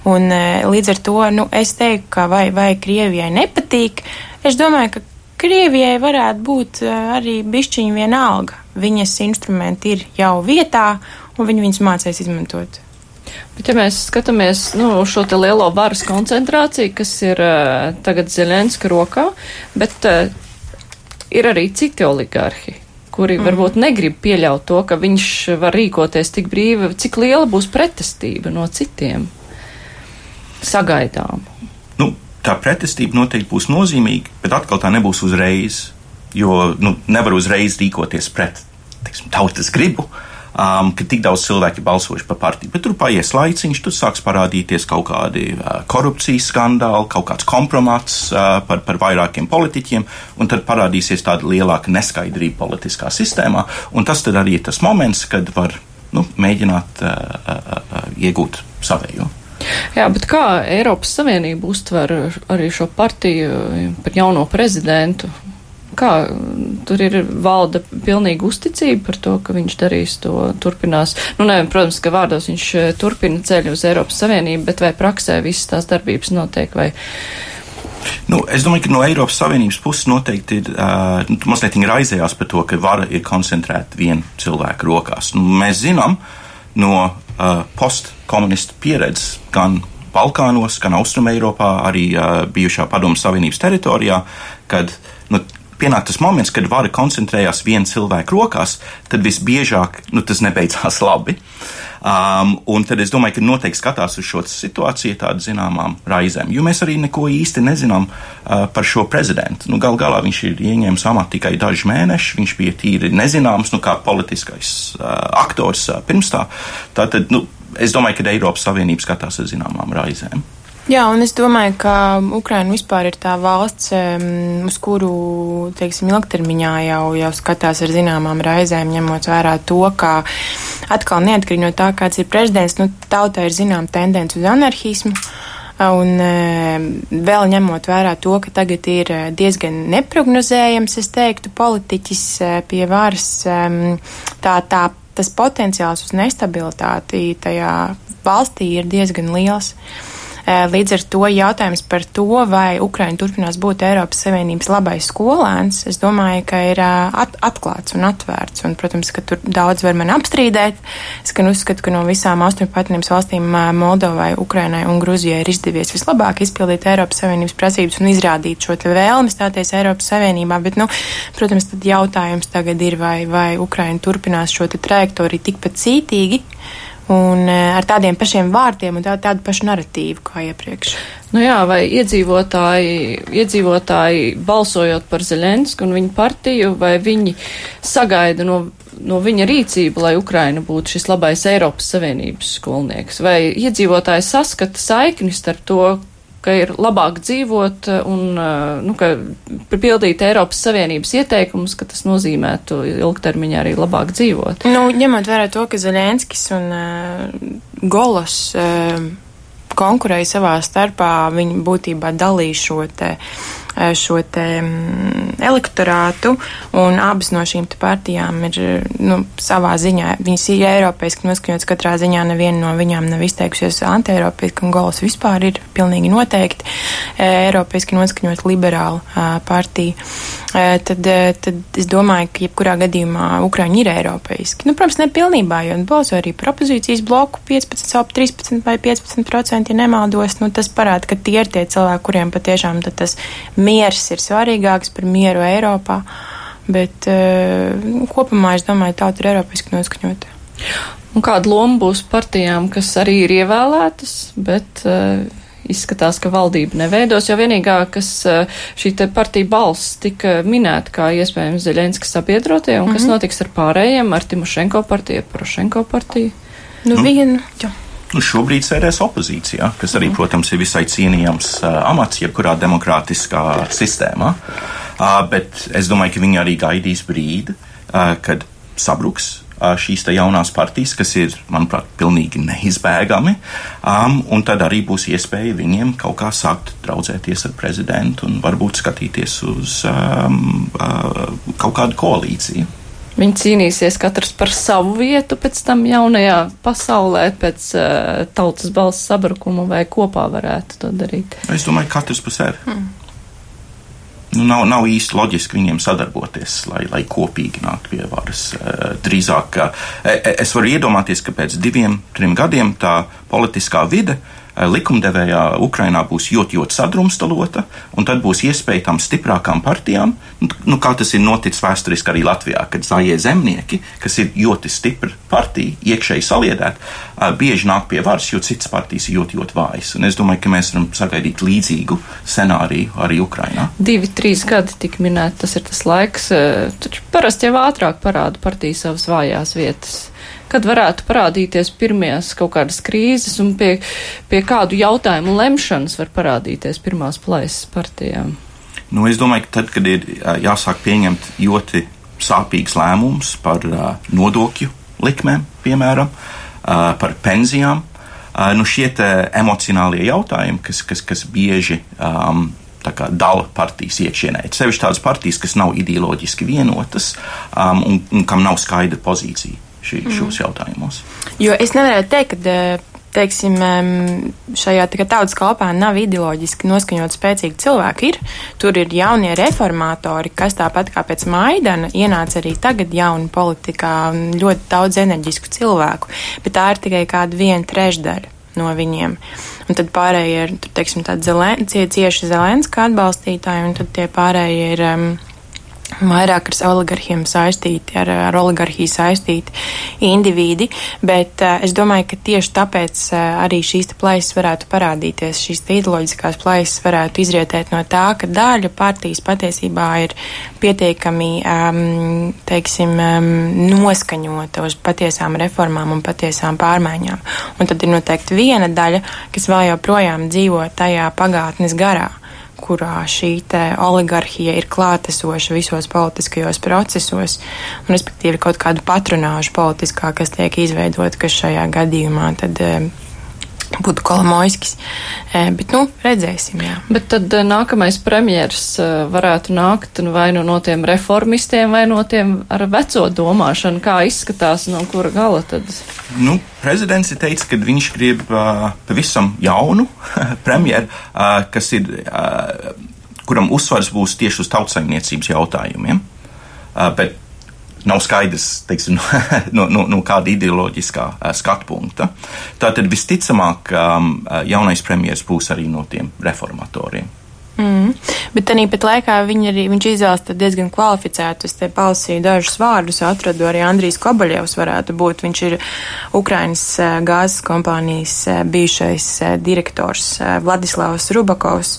Un, e, līdz ar to nu, es teiktu, ka vai, vai Krievijai nepatīk, es domāju, ka Krievijai varētu būt eh, arī bišķiņa vienalga. Viņas instrumenti ir jau vietā, un viņi viņus mācīs izmantot. Bet, ja mēs skatāmies nu, uz šo lielo varas koncentrāciju, kas ir uh, tagad Zelenska rokā, bet uh, ir arī citi oligarhi, kuri mm. varbūt negrib pieļaut to, ka viņš var rīkoties tik brīvi, cik liela būs pretestība no citiem sagaidām tā pretestība noteikti būs nozīmīga, bet atkal tā nebūs uzreiz, jo nu, nevar uzreiz rīkoties pret teiksim, tautas gribu. Um, ka tik daudz cilvēku ir balsojuši par partiju, bet tur paies laiciņš, tur sāks parādīties kaut kādi uh, korupcijas skandāli, kaut kāds kompromats uh, par, par vairākiem politiķiem, un tad parādīsies tāda lielāka neskaidrība politiskā sistēmā, tas arī ir tas moments, kad var nu, mēģināt uh, uh, uh, iegūt savējo. Jā, bet kā Eiropas Savienība uztver arī šo partiju par jauno prezidentu? Kā tur ir valda pilnīga uzticība par to, ka viņš darīs to, turpinās? Nu, ne, protams, ka vārdos viņš eh, turpina ceļu uz Eiropas Savienību, bet vai praksē visas tās darbības notiek vai? Nu, es domāju, ka no Eiropas Savienības puses noteikti ir uh, nu, mazliet raizējās par to, ka vara ir koncentrēta viena cilvēka rokās. Nu, mēs zinām no postkomunistu pieredzes gan Balkānos, gan Austrumēropā, arī uh, bijušā Padomu Savienības teritorijā, kad nu, pienāk tas moments, kad vara koncentrējās viena cilvēka rokās, tad visbiežāk nu, tas nebeidzās <laughs> labi. Um, un tad es domāju, ka noteikti skatās uz šo situāciju tādu zināmām raizēm, jo mēs arī neko īsti nezinām uh, par šo prezidentu. Nu, gal galā viņš ir ieņēmis amatu tikai dažus mēnešus, viņš bija tīri nezināms, nu, kā politiskais uh, aktors uh, pirms tā. Tātad, nu, es domāju, ka Eiropas Savienība skatās ar zināmām raizēm. Jā, un es domāju, ka Ukraina vispār ir tā valsts, uz kuru, teiksim, ilgtermiņā jau, jau skatās ar zināmām raizēm, ņemot vērā to, ka atkal neatkarīgi no tā, kāds ir prezidents, nu, tautā ir zinām tendence uz anarhismu. Un vēl ņemot vērā to, ka tagad ir diezgan neprognozējams, es teiktu, politiķis pie varas, tā, tā, tas potenciāls uz nestabilitāti tajā valstī ir diezgan liels. Uh, Eh, līdz ar to jautājums par to, vai Ukraina turpinās būt Eiropas Savienības labais skolēns, es domāju, ka ir eh, at atklāts un atvērts. Un, protams, ka tur daudz var man apstrīdēt. Es gan uzskatu, ka no visām austrumu partnerības valstīm eh, Moldovai, Ukrainai un Gruzijai ir izdevies vislabāk izpildīt Eiropas Savienības prasības un izrādīt šo te vēlmi stāties Eiropas Savienībā. Bet, nu, protams, tad jautājums tagad ir, vai, vai Ukraina turpinās šo trajektoriju tikpat cītīgi un eh, ar tādiem pašiem vārtiem un tā, tādu pašu narratīvu kā iepriekš. Nu jā, vai iedzīvotāji, iedzīvotāji balsojot par Zeļensku un viņu partiju, vai viņi sagaida no, no viņa rīcību, lai Ukraina būtu šis labais Eiropas Savienības skolnieks, vai iedzīvotāji saskata saikni starp to, ka ir labāk dzīvot un eh, nu, pildīt Eiropas Savienības ieteikumus, ka tas nozīmētu ilgtermiņā arī labāk dzīvot. Nu, ņemot vērā to, ka Zelenskis un uh, Golos uh, konkurēja savā starpā, viņi būtībā dalīja šo te Eh, šo te mm, elektorātu, un abas no šīm partijām ir nu, savā ziņā, viņas ir eiropeiski noskaņotas, katrā ziņā neviena no viņām nav izteikusies antieiropeiski, un gols vispār ir pilnīgi noteikti eh, eiropeiski noskaņot liberālu eh, partiju. Tad, tad es domāju, ka jebkurā gadījumā Ukraiņi ir eiropeiski. Nu, protams, ne pilnībā, jo balso arī par opozīcijas bloku 15, 13 vai 15 procenti, ja nemaldos. Nu, tas parāda, ka tie ir tie cilvēki, kuriem patiešām tas miers ir svarīgāks par mieru Eiropā, bet uh, kopumā es domāju, tauta ir eiropeiski noskaņota. Un kāda loma būs partijām, kas arī ir ievēlētas, bet uh, izskatās, ka valdība neveidos, jo vienīgā, kas uh, šī te partija balss tika minēta kā iespējams Zeļenskas sabiedrotie, un mm -hmm. kas mhm. notiks ar pārējiem, ar Timošenko partiju, Porošenko partiju? Nu, nu. vienu, jā. Nu, šobrīd sēdēs opozīcijā, kas arī, protams, ir visai cienījams uh, amats jebkurā demokrātiskā sistēmā. Uh, bet es domāju, ka viņi arī gaidīs brīdi, uh, kad sabruks uh, šīs jaunās partijas, kas ir, manuprāt, pilnīgi neizbēgami. Um, un tad arī būs iespēja viņiem kaut kā sākt draudzēties ar prezidentu un varbūt skatīties uz um, uh, kaut kādu koalīciju. Viņi cīnīsies katrs par savu vietu pēc tam jaunajā pasaulē, pēc uh, tautas balss sabrukuma, vai kopā varētu to darīt? Es domāju, katrs pa sevi. Hmm. Nu, nav, nav īsti loģiski viņiem sadarboties, lai, lai kopīgi nāktu pie varas. Uh, drīzāk uh, es varu iedomāties, ka pēc diviem, trim gadiem tā politiskā vide uh, Eh, likumdevējā Ukrainā būs ļoti, ļoti sadrumstalota, un tad būs iespēja tam stiprākām partijām, nu, kā tas ir noticis vēsturiski arī Latvijā, kad zaļie zemnieki, kas ir ļoti stipra partija, iekšēji saliedēta, eh, bieži nāk pie varas, jo citas partijas ir ļoti, ļoti vājas. Un es domāju, ka mēs varam sagaidīt līdzīgu scenāriju arī Ukrainā. Divi, trīs gadi tika minēti, tas ir tas laiks, eh, taču parasti jau ātrāk parāda partija savas vājās vietas kad varētu parādīties pirmās kaut kādas krīzes un pie, pie kādu jautājumu lemšanas var parādīties pirmās plaisas partijām? Nu, es domāju, ka tad, kad ir jāsāk pieņemt ļoti sāpīgs lēmums par nodokļu likmēm, piemēram, par pensijām, nu šie emocionālie jautājumi, kas, kas, kas bieži um, dala partijas iekšienē. Sevišķi tādas partijas, kas nav ideoloģiski vienotas um, un, un kam nav skaidra pozīcija šī, mm. šos jautājumos. Jo es nevarētu teikt, ka eh, teiksim, šajā tautas kalpā nav ideoloģiski noskaņot spēcīgi cilvēki. Ir. Tur ir jaunie reformatori, kas tāpat kā pēc Maidana ienāca arī tagad jauni politikā un ļoti daudz enerģisku cilvēku, bet tā ir tikai kāda viena trešdaļa no viņiem. Un tad pārējie ir, tur, teiksim, tādi zelen, cie, cieši Zelenska atbalstītāji, un tad tie pārējie ir um, vairāk ar oligarhiem saistīti, ar, ar oligarhiju saistīti individi, bet uh, es domāju, ka tieši tāpēc uh, arī šīs plaisas varētu parādīties, šīs ideoloģiskās plaisas varētu izrietēt no tā, ka daļa partijas patiesībā ir pietiekami, um, teiksim, um, noskaņota uz patiesām reformām un patiesām pārmaiņām. Un tad ir noteikti viena daļa, kas vēl joprojām dzīvo tajā pagātnes garā kurā šī oligarhija ir klātesoša visos politiskajos procesos, un respektīvi kaut kādu patronāžu politiskā, kas tiek izveidota, kas šajā gadījumā tad būtu Kolomojskis. Bet, nu, redzēsim, jā. Bet tad nākamais premjers varētu nākt vai nu no tiem reformistiem, vai no tiem ar veco domāšanu, kā izskatās, no kura gala tad? Nu, prezidents ir teicis, ka viņš grib uh, pavisam jaunu <laughs> premjeru, uh, kas ir, uh, kuram uzsvars būs tieši uz tautsaimniecības jautājumiem. Uh, bet nav skaidrs teiksim, <laughs> no, no, no kāda ideoloģiskā uh, skatu punkta. Tātad visticamāk, jaunais premjerministrs būs arī no tiem reformatoriem. Mm. Bet tāpat laikā arī, viņš izvēlas diezgan kvalificētu. Es te palasīju dažus vārdus, atradu arī Andrijs Kobaļevs varētu būt. Viņš ir Ukrainas gāzes kompānijas bijušais direktors Vladislavs Rubakovs,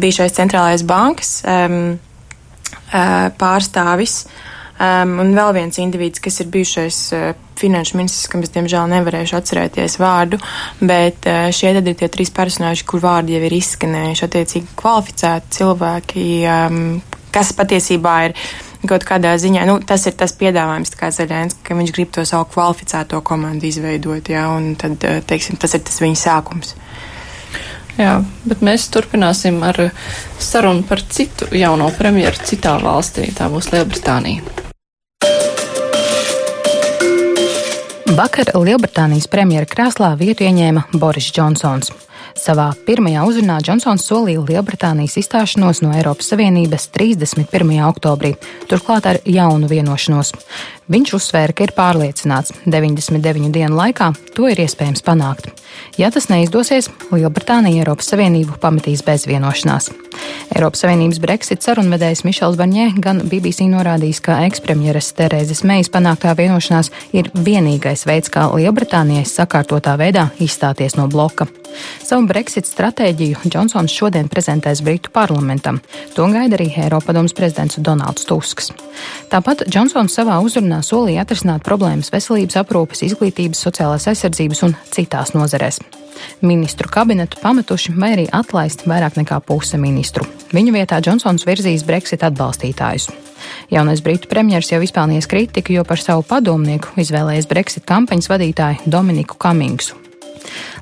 bijušais centrālais bankas pārstāvis. Um, un vēl viens individs, kas ir bijušais uh, finanšu ministrs, kam es diemžēl nevarēšu atcerēties vārdu, bet uh, šie tad ir tie trīs personāži, kur vārdi jau ir izskanējuši, attiecīgi kvalificēti cilvēki, um, kas patiesībā ir kaut kādā ziņā, nu, tas ir tas piedāvājums, kā Zaļēns, ka viņš grib to savu kvalificēto komandu izveidot, jā, un tad, uh, teiksim, tas ir tas viņa sākums. Jā, bet mēs turpināsim ar sarunu par citu jauno premjeru citā valstī. Tā būs Lielbritānija. Vakar Lielbritānijas premjera krēslā vietu ieņēma Boris Džonsons. Savā pirmajā uzrunā Džonsons solīja Lielbritānijas izstāšanos no Eiropas Savienības 31. oktobrī, turklāt ar jaunu vienošanos. Viņš uzsvēra, ka ir pārliecināts, 99 dienu laikā to ir iespējams panākt. Ja tas neizdosies, Lielbritānija Eiropas Savienību pametīs bez vienošanās. Eiropas Savienības Brexit sarunvedējs Mišels Barņē gan BBC norādījis, ka ekspremjeras Terēzes Meijas panāktā vienošanās ir vienīgais veids, kā Lielbritānijai sakārtotā veidā izstāties no bloka. Savu Brexit stratēģiju Džonsons šodien prezentēs Britu parlamentam. To gaida arī Eiropadomas prezidents Donalds Tusks. Tāpat Džonsons savā uzrunā solīja atrisināt problēmas veselības aprūpes, izglītības, sociālās aizsardzības un citās nozarēs. Ministru kabinetu pametuši vai arī atlaist vairāk nekā puse ministru. Viņu vietā Džonsons virzīs Brexit atbalstītājus. Jaunais britu premjerministrs jau izpelnījies kritiku, jo par savu padomnieku izvēlējies Brexit kampaņas vadītāju Dominiku Kamingsu.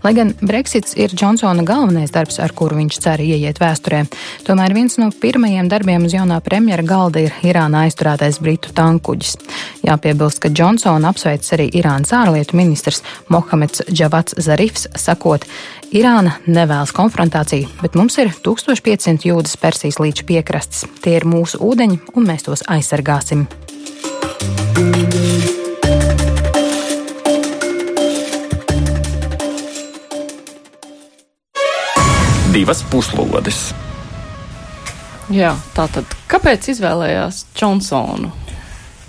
Lai gan Brexits ir Džonsona galvenais darbs, ar kuru viņš cer ieiet vēsturē, tomēr viens no pirmajiem darbiem uz jaunā premjera galda ir Irānā aizturētais britu tankuģis. Jāpiebilst, ka Džonsona apsveic arī Irānas ārlietu ministrs Mohameds Džavats Zarifs, sakot, Irāna nevēlas konfrontāciju, bet mums ir 1500 jūdas Persijas līča piekrastes. Tie ir mūsu ūdeņi, un mēs tos aizsargāsim. Divas puslodes. Jā, tā tad kāpēc izvēlējās Džonsonu?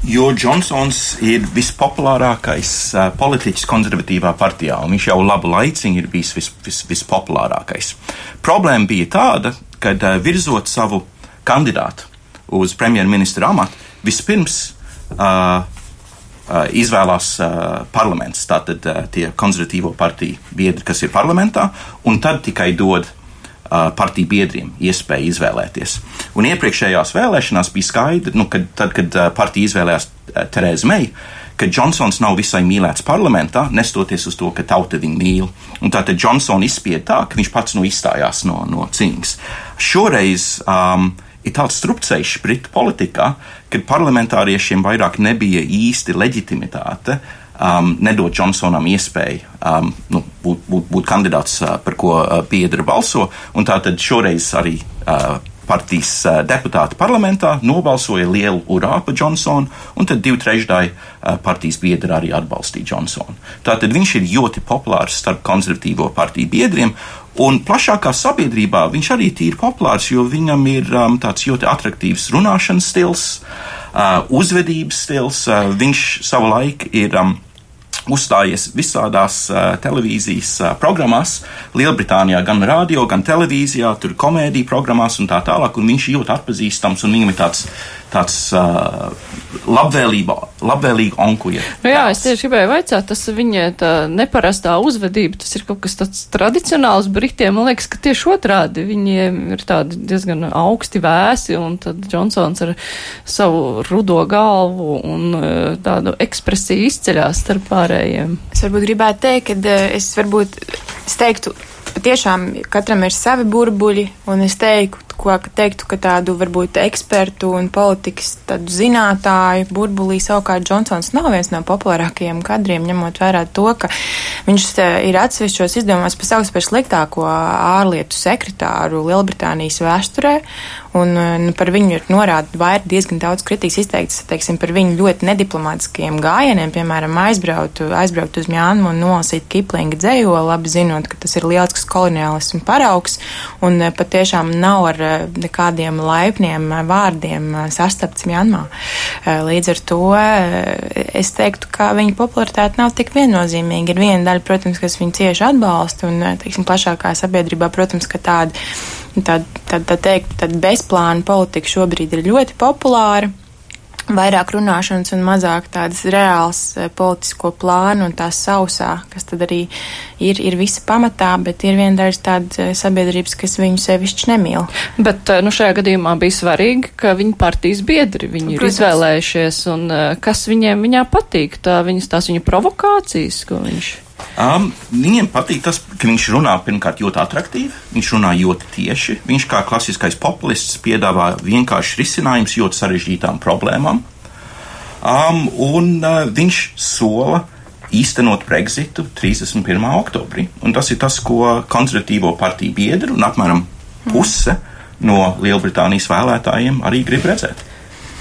Jo Džonsons ir vispopulārākais uh, politiķis konservatīvā partijā, un viņš jau labu laiciņu ir bijis vis, vis, vispopulārākais. Problēma bija tāda, ka uh, virzot savu kandidātu uz premjerministra amatu, vispirms uh, izvēlās parlaments, tātad tie konservatīvo partiju biedri, kas ir parlamentā, un tad tikai dod partiju biedriem iespēju izvēlēties. Un iepriekšējās vēlēšanās bija skaidrs, nu, kad, tad, kad partija izvēlējās Terēzu Meiju, ka Džonsons nav visai mīlēts parlamentā, nestoties uz to, ka tauta viņu mīl. Un tātad Džonsons izspieda tā, ka viņš pats nu izstājās no, no cīņas. Šoreiz um, ir tāds strupceļš Britu politikā, kad parlamentāriešiem vairāk nebija īsti leģitimitāte um, nedod Džonsonam iespēju um, nu, būt, būt, būt kandidāts, uh, par ko uh, biedri balso. Tātad šoreiz arī uh, partijas uh, deputāti parlamentā nobalsoja lielu urā par Džonsonu, un tad divi trešdaļi uh, partijas biedri arī atbalstīja Džonsonu. Tātad viņš ir ļoti populārs starp konservatīvo partiju biedriem, Un plašākā sabiedrībā viņš arī ir populārs, jo viņam ir um, tāds ļoti attraktīvs runāšanas stils, uh, uzvedības stils. Uh, viņš savu laiku ir. Um, uzstājies visādās uh, televīzijas uh, programmās, Lielbritānijā, gan radio, gan televīzijā, tur komēdiju programmās un tā tālāk. Un viņš ļoti atpazīstams un viņam ir tāds tāds uh, labvēlība, labvēlīga onkuļa. Nu jā, es tieši gribēju vaicāt, tas viņa tā neparastā uzvedība, tas ir kaut kas tāds tradicionāls Britiem. Man liekas, ka tieši otrādi viņiem ir tādi diezgan augsti vēsi, un tad Džonsons ar savu rudo galvu un tādu ekspresiju izceļās starp pārējiem. Es varbūt gribētu teikt, ka es varbūt es teiktu, patiešām katram ir savi burbuļi, un es teiktu, ko teiktu, ka tādu varbūt ekspertu un politikas zinātāju burbulī savukārt Džonsons nav viens no populārākajiem kadriem, ņemot vērā to, ka viņš ir atsevišķos izdevumos pasaules par sliktāko ārlietu sekretāru Lielbritānijas vēsturē, un nu, par viņu ir norāda vairāk diezgan daudz kritikas izteikts, teiksim, par viņu ļoti nediplomātiskiem gājieniem, piemēram, aizbraukt, aizbraukt uz Mjānmu un nolasīt Kiplinga dzējo, labi zinot, ka tas ir lielisks koloniālismu paraugs, un patiešām nav ar nekādiem laipniem vārdiem sastapts Mjanmā. Līdz ar to es teiktu, ka viņa popularitāte nav tik viennozīmīga. Ir viena daļa, protams, kas viņu cieši atbalsta, un, teiksim, plašākā sabiedrībā, protams, ka tāda, tāda, tāda, tā teikt, tāda bezplāna politika šobrīd ir ļoti populāra vairāk runāšanas un mazāk tādas reāls eh, politisko plānu un tās sausā, kas tad arī ir, ir visa pamatā, bet ir viena daļa tādas eh, sabiedrības, kas viņu sevišķi nemīl. Bet, eh, nu, šajā gadījumā bija svarīgi, ka viņa partijas biedri viņu Protams. ir izvēlējušies un kas viņiem viņā patīk, tā viņas tās viņa provokācijas, ko viņš. Um, viņiem patīk tas, ka viņš runā pirmkārt ļoti attraktīvi, viņš runā ļoti tieši. Viņš kā klasiskais populists piedāvā vienkārši risinājums ļoti sarežģītām problēmām. Um, un uh, viņš sola īstenot Brexitu 31. oktobrī. Un tas ir tas, ko konservatīvo partiju biedri un apmēram puse no Lielbritānijas vēlētājiem arī grib redzēt.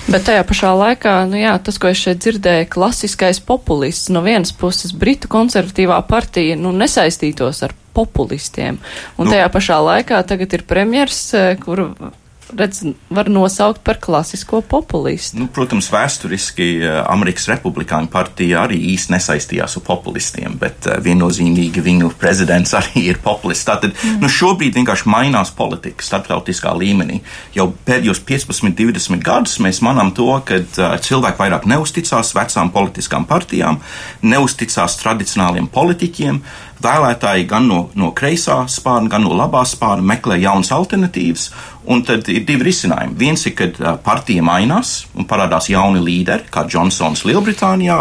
Bet tajā pašā laikā, nu jā, tas, ko es šeit dzirdēju, klasiskais populists no vienas puses Britu konservatīvā partija, nu, nesaistītos ar populistiem. Un nu, tajā pašā laikā tagad ir premjers, eh, kuru redz, var nosaukt par klasisko populistu. Nu, protams, vēsturiski eh, Amerikas Republikāņu partija arī īsti nesaistījās ar populistiem, bet eh, viennozīmīgi viņu prezidents <laughs> arī ir populists. Tātad mm. nu, šobrīd vienkārši mainās politika starptautiskā līmenī. Jau pēdējos 15, 20 gadus mēs manām to, ka uh, cilvēki vairāk neusticās vecām politiskām partijām, neusticās tradicionāliem politiķiem. Vēlētāji gan no, no kreisā spārna, gan no labā spārna meklē jaunas alternatīvas, Un tad ir divi risinājumi. Viens ir, kad partija mainās un parādās jauni līderi, kā Džonsons Lielbritānijā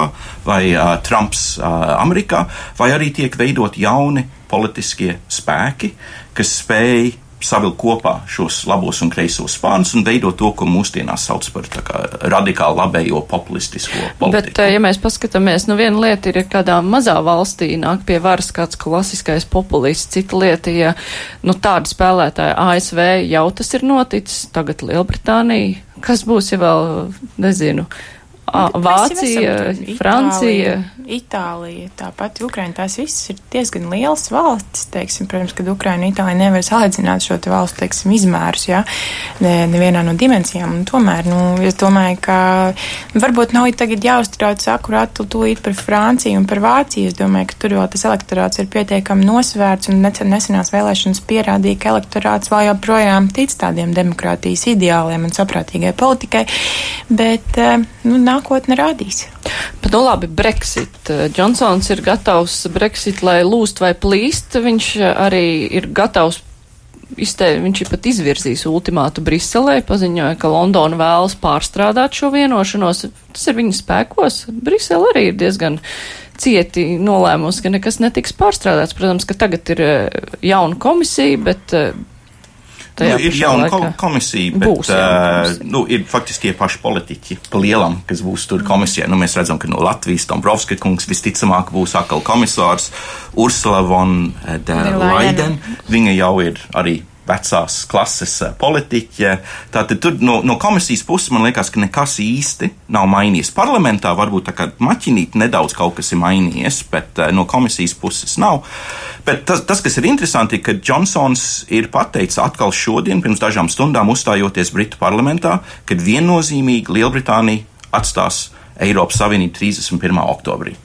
vai uh, Trumps uh, Amerikā, vai arī tiek veidot jauni politiskie spēki, kas spēj savilkt kopā šos labos un kreisos spārnus un veidot to, ko mūsdienās sauc par kā, radikāli labējo populistisko politiku. Bet, ja mēs paskatāmies, nu viena lieta ir, ja kādā mazā valstī nāk pie varas kāds klasiskais populists, cita lieta, ja nu, tādi spēlētāji ASV jau tas ir noticis, tagad Lielbritānija, kas būs, ja vēl, nezinu, Vācija, Francija. Itālija, tāpat Ukraina, tās visas ir diezgan lielas valstis, teiksim, protams, kad Ukraina un Itālija nevar salīdzināt šo valstu, teiksim, izmērus, jā, ne, nevienā no dimensijām, un tomēr, nu, es domāju, ka varbūt nav jāuztrauc akurāt tūlīt par Franciju un par Vāciju, es domāju, ka tur vēl tas elektorāts ir pietiekami nosvērts, un nesenās vēlēšanas pierādīja, ka elektorāts vēl joprojām tic tādiem demokrātijas ideāliem un saprātīgai politikai, bet, nu, nav nākotne rādīs. Bet, nu labi, Brexit. Džonsons ir gatavs Brexit, lai lūst vai plīst. Viņš arī ir gatavs izte, viņš ir pat izvirzījis ultimātu Briselē, paziņoja, ka Londona vēlas pārstrādāt šo vienošanos. Tas ir viņa spēkos. Brisele arī ir diezgan cieti nolēmusi, ka nekas netiks pārstrādāts. Protams, ka tagad ir eh, jauna komisija, bet eh, Nu, ir jauna ko komisija, bet būs, jā, uh, nu, ir faktiski tie paši politiķi pa lielam, kas būs tur komisijā. Nu, mēs redzam, ka no Latvijas Dombrovska kungs visticamāk būs atkal komisārs Ursula von der Leiden. Viņa jau ir arī vecās klases eh, politiķe. Tātad tur no, no komisijas puses man liekas, ka nekas īsti nav mainījies. Parlamentā varbūt tā kā maķinīt nedaudz kaut kas ir mainījies, bet uh, no komisijas puses nav. Bet tas, tas, kas ir interesanti, ka Džonsons ir pateicis atkal šodien, pirms dažām stundām uzstājoties Britu parlamentā, ka viennozīmīgi Lielbritānija atstās Eiropas Savienību 31. oktobrī.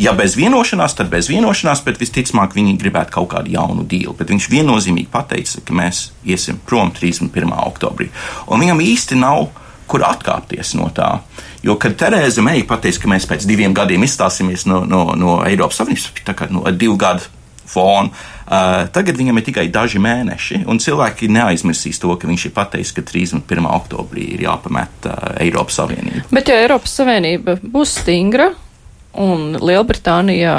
Ja bez vienošanās, tad bez vienošanās, bet visticamāk viņi gribētu kaut kādu jaunu dīlu. Bet viņš viennozīmīgi pateica, ka mēs iesim prom 31. oktobrī. Un viņam īsti nav kur atkāpties no tā. Jo, kad Terēza Meija pateica, ka mēs pēc diviem gadiem izstāsimies no, no, no Eiropas Savienības, tā kā no divu gadu fonu. Uh, tagad viņam ir tikai daži mēneši, un cilvēki neaizmirsīs to, ka viņš ir pateicis, ka 31. oktobrī ir jāpamet uh, Eiropas Savienība. Bet, ja Eiropas Savienība būs stingra un Lielbritānijā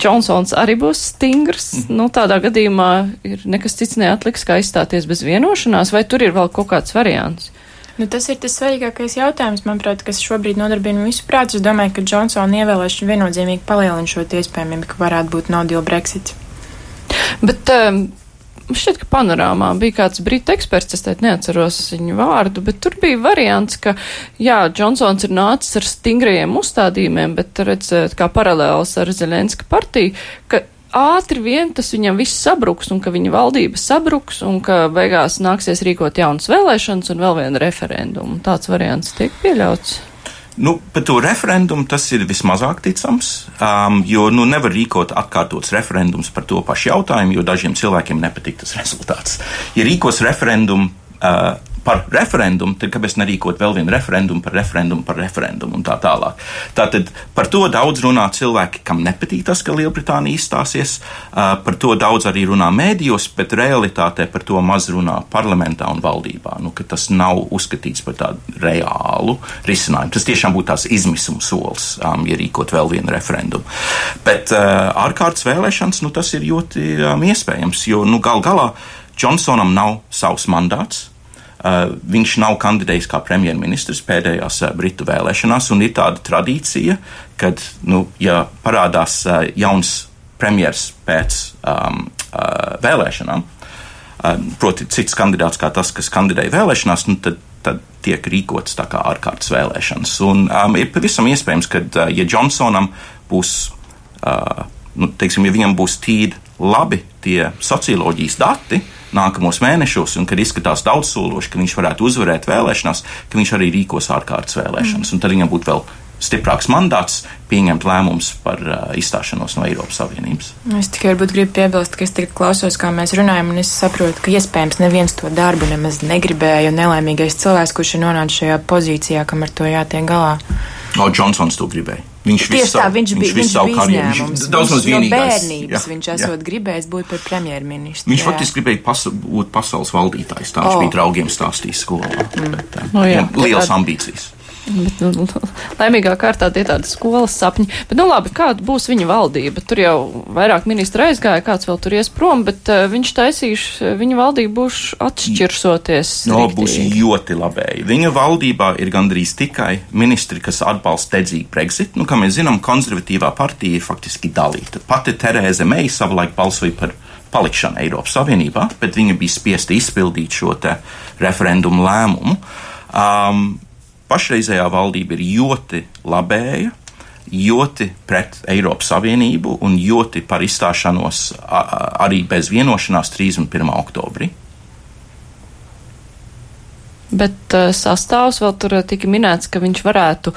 Džonsons arī būs stingrs. Mm. Nu, tādā gadījumā ir nekas cits neatliks, kā izstāties bez vienošanās, vai tur ir vēl kaut kāds variants? Nu, tas ir tas svarīgākais jautājums, manuprāt, kas šobrīd nodarbina visu prātu. Es domāju, ka Džonsona ievēlēšana viennozīmīgi palielina šo iespējamību, ka varētu būt no deal Brexit. Bet um, šķiet, ka panorāmā bija kāds brīta eksperts, es teikt neatceros viņu vārdu, bet tur bija variants, ka, jā, Džonsons ir nācis ar stingrajiem uzstādījumiem, bet redzēt, kā paralēls ar Zelenska partiju, ka ātri vien tas viņam viss sabruks un ka viņa valdība sabruks un ka beigās nāksies rīkot jaunas vēlēšanas un vēl vienu referendumu. Tāds variants tiek pieļauts. Nu, par to referendumu tas ir vismazāk ticams, um, jo nu, nevar rīkot atkārtots referendums par to pašu jautājumu, jo dažiem cilvēkiem nepatīk tas <laughs> rezultāts. Ja rīkos referendumu uh, par referendumu, tad kāpēc nerīkot vēl vienu referendumu par referendumu par referendumu un tā tālāk. Tātad par to daudz runā cilvēki, kam nepatīk tas, ka Lielbritānija izstāsies, par to daudz arī runā mēdījos, bet realitātē par to maz runā parlamentā un valdībā. Nu, tas nav uzskatīts par tādu reālu risinājumu. Tas tiešām būtu tās izmisuma solis, um, ja rīkot vēl vienu referendumu. Bet uh, ārkārtas vēlēšanas, nu, tas ir ļoti um, iespējams, jo nu, gal galā Džonsonam nav savs mandāts. Uh, viņš nav kandidējis kā premjerministrs pēdējās uh, Britu vēlēšanās, un ir tāda tradīcija, ka, nu, ja parādās uh, jauns premjers pēc um, uh, vēlēšanām, uh, proti, cits kandidāts kā tas, kas kandidēja vēlēšanās, nu, tad, tad tiek rīkots tā kā ārkārtas vēlēšanas. Un um, ir pavisam iespējams, ka, uh, ja Džonsonam būs, uh, nu, teiksim, ja viņam būs tīri labi tie socioloģijas dati, nākamos mēnešos, un kad izskatās daudzsološi, ka viņš varētu uzvarēt vēlēšanās, ka viņš arī rīkos ārkārtas vēlēšanas. Mm. Un tad viņam būtu vēl stiprāks mandāts pieņemt lēmumus par uh, izstāšanos no Eiropas Savienības. Es tikai varbūt gribu piebilst, ka es tagad klausos, kā mēs runājam, un es saprotu, ka iespējams neviens to darbu nemaz negribēja, un nelaimīgais cilvēks, kurš ir nonācis šajā pozīcijā, kam ar to jātiek galā. O, Džonsons to gribēja. Viņš Tieši tā, viņš bija, viņš viņš bija karjeru, viņš daudz maz vienīgais. No bērnības jā, viņš esot jā. gribējis būt par premjerministru. Viņš jā. faktiski gribēja pas, būt pasaules valdītājs, tā viņš oh. bija draugiem stāstījis skolā. Mm. Tā, no, jā, lielas ambīcijas. Bet, nu, laimīgā kārtā tie tādi skolas sapņi. Bet, nu labi, kāda būs viņa valdība? Tur jau vairāk ministra aizgāja, kāds vēl tur ies prom, bet uh, viņš taisīš, viņa valdība būs atšķirsoties. No, būs ļoti labēji. Viņa valdībā ir gandrīz tikai ministri, kas atbalsta dedzīgu Brexit. Nu, kā mēs zinām, konservatīvā partija ir faktiski dalīta. Pati Terēze Meija savulaik balsoja par palikšanu Eiropas Savienībā, bet viņa bija spiesta izpildīt šo referendumu lēmumu. Um, pašreizējā valdība ir ļoti labēja, ļoti pret Eiropas Savienību un ļoti par izstāšanos arī bez vienošanās 31. oktobrī. Bet uh, sastāvs vēl tur uh, tika minēts, ka viņš varētu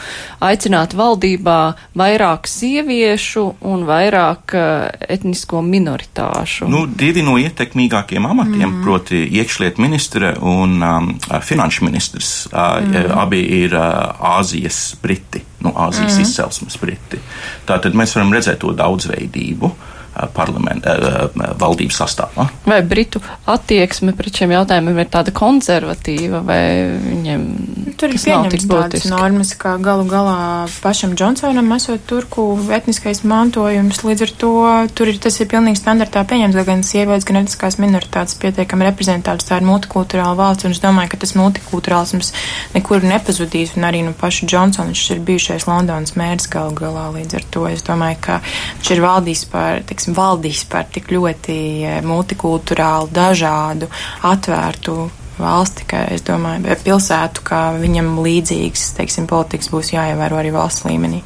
aicināt valdībā vairāk sieviešu un vairāk uh, etnisko minoritāšu. Nu, divi no ietekmīgākiem amatiem, mm. proti iekšliet ministre un um, finanšu ministrs, uh, mm. abi ir Āzijas briti, nu, Āzijas mm. izcelsmes briti. Tātad mēs varam redzēt to daudzveidību. Uh, valdības sastāvā. Vai Britu attieksme pret šiem jautājumiem ir tāda konservatīva, vai viņiem tur ir pieņemts tādas normas, kā galu galā pašam Džonsonam esot turku etniskais mantojums, līdz ar to tur ir tas ir pilnīgi standartā pieņemts, gan sievietes, gan etniskās minoritātes pietiekami reprezentētas, tā ir multikulturāla valsts, un es domāju, ka tas multikulturālisms nekur nepazudīs, un arī nu pašu Džonsonu, viņš ir bijušais Londonas mērs galu galā, līdz ar to es domāju, ka viņš ir valdījis par, teiks, teiksim, valdīs par tik ļoti multikulturālu, dažādu, atvērtu valsti, ka es domāju, pilsētu, ka viņam līdzīgas, teiksim, politikas būs jāievēro arī valsts līmenī.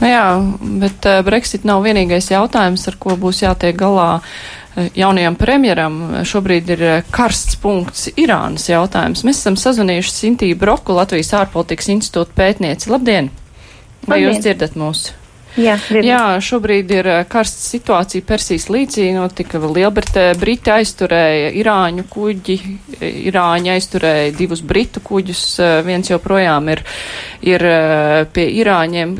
Nu jā, bet Brexit nav vienīgais jautājums, ar ko būs jātiek galā jaunajam premjeram. Šobrīd ir karsts punkts Irānas jautājums. Mēs esam sazvanījuši Sintību Broku, Latvijas ārpolitikas institūta pētnieci. Labdien! Vai Labdien. jūs dzirdat mūsu? Jā, Jā, šobrīd ir karsta situācija Persijas līcī. Notika Lielbritānija, Briti aizturēja Irāņu kuģi, Irāņi aizturēja divus Britu kuģus, viens joprojām ir, ir pie Irāņiem.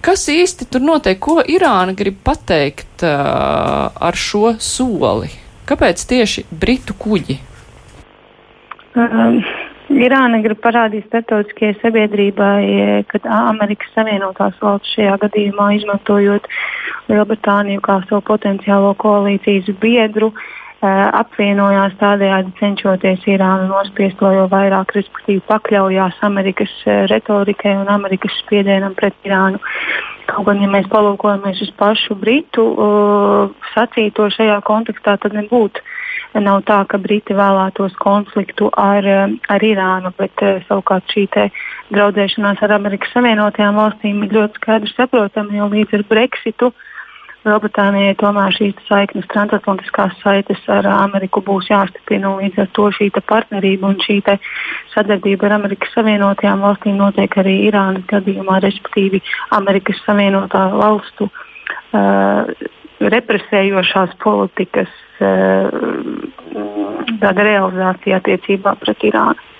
Kas īsti tur notiek? Ko Irāna grib pateikt ar šo soli? Kāpēc tieši Britu kuģi? Um, Irāna grib parādīt starptautiskajai sabiedrībai, ka Amerikas Savienotās valsts šajā gadījumā izmantojot Lielbritāniju kā savu potenciālo koalīcijas biedru, uh, apvienojās tādējādi cenšoties Irānu nospiest vēl vairāk, respektīvi pakļaujās Amerikas retorikai un Amerikas spiedienam pret Irānu. Kaut gan, ja mēs palūkojamies uz pašu Britu uh, sacīto šajā kontekstā, tad nebūtu. Nav tā, ka Briti vēlētos konfliktu ar, ar Irānu, bet uh, savukārt šī draudzēšanās ar Amerikas Savienotajām valstīm ir ļoti skaidri saprotama, jo līdz ar Brexitu Lielbritānijai tomēr šīs saiknes, transatlantiskās saites ar Ameriku būs jāstiprina, līdz ar to šī partnerība un šī sadarbība ar Amerikas Savienotajām valstīm notiek arī Irānas gadījumā, respektīvi Amerikas Savienotā valstu uh, represējošās politikas uh, realizācija attiecībā pret Irānu.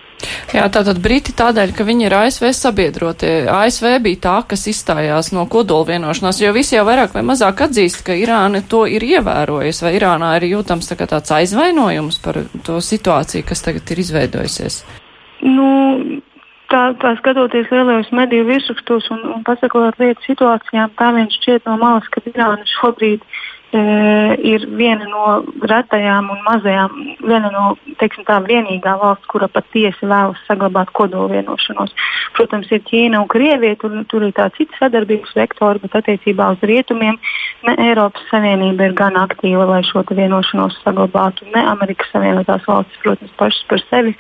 Jā, tātad Briti tādēļ, ka viņi ir ASV sabiedrotie. ASV bija tā, kas izstājās no kodola vienošanās, jo visi jau vairāk vai mazāk atzīst, ka Irāna to ir ievērojusi, vai Irānā ir jūtams tā tāds aizvainojums par to situāciju, kas tagad ir izveidojusies. Nu, tā, tā skatoties lielajos mediju virsrakstos un, un pasakot lietu situācijām, tā viņš šķiet no malas, ka Irāna šobrīd ir ir viena no retajām un mazajām, viena no teiksim, tā vienīgā valsts, kura patiesi vēlas saglabāt kodolvienošanos. Protams, ir Ķīna un Krievija, tur, tur ir tā cita sadarbības vektori, bet attiecībā uz rietumiem ne Eiropas Savienība ir gan aktīva, lai šo vienošanos saglabātu, ne Amerikas Savienotās valstis, protams, pašas par sevi.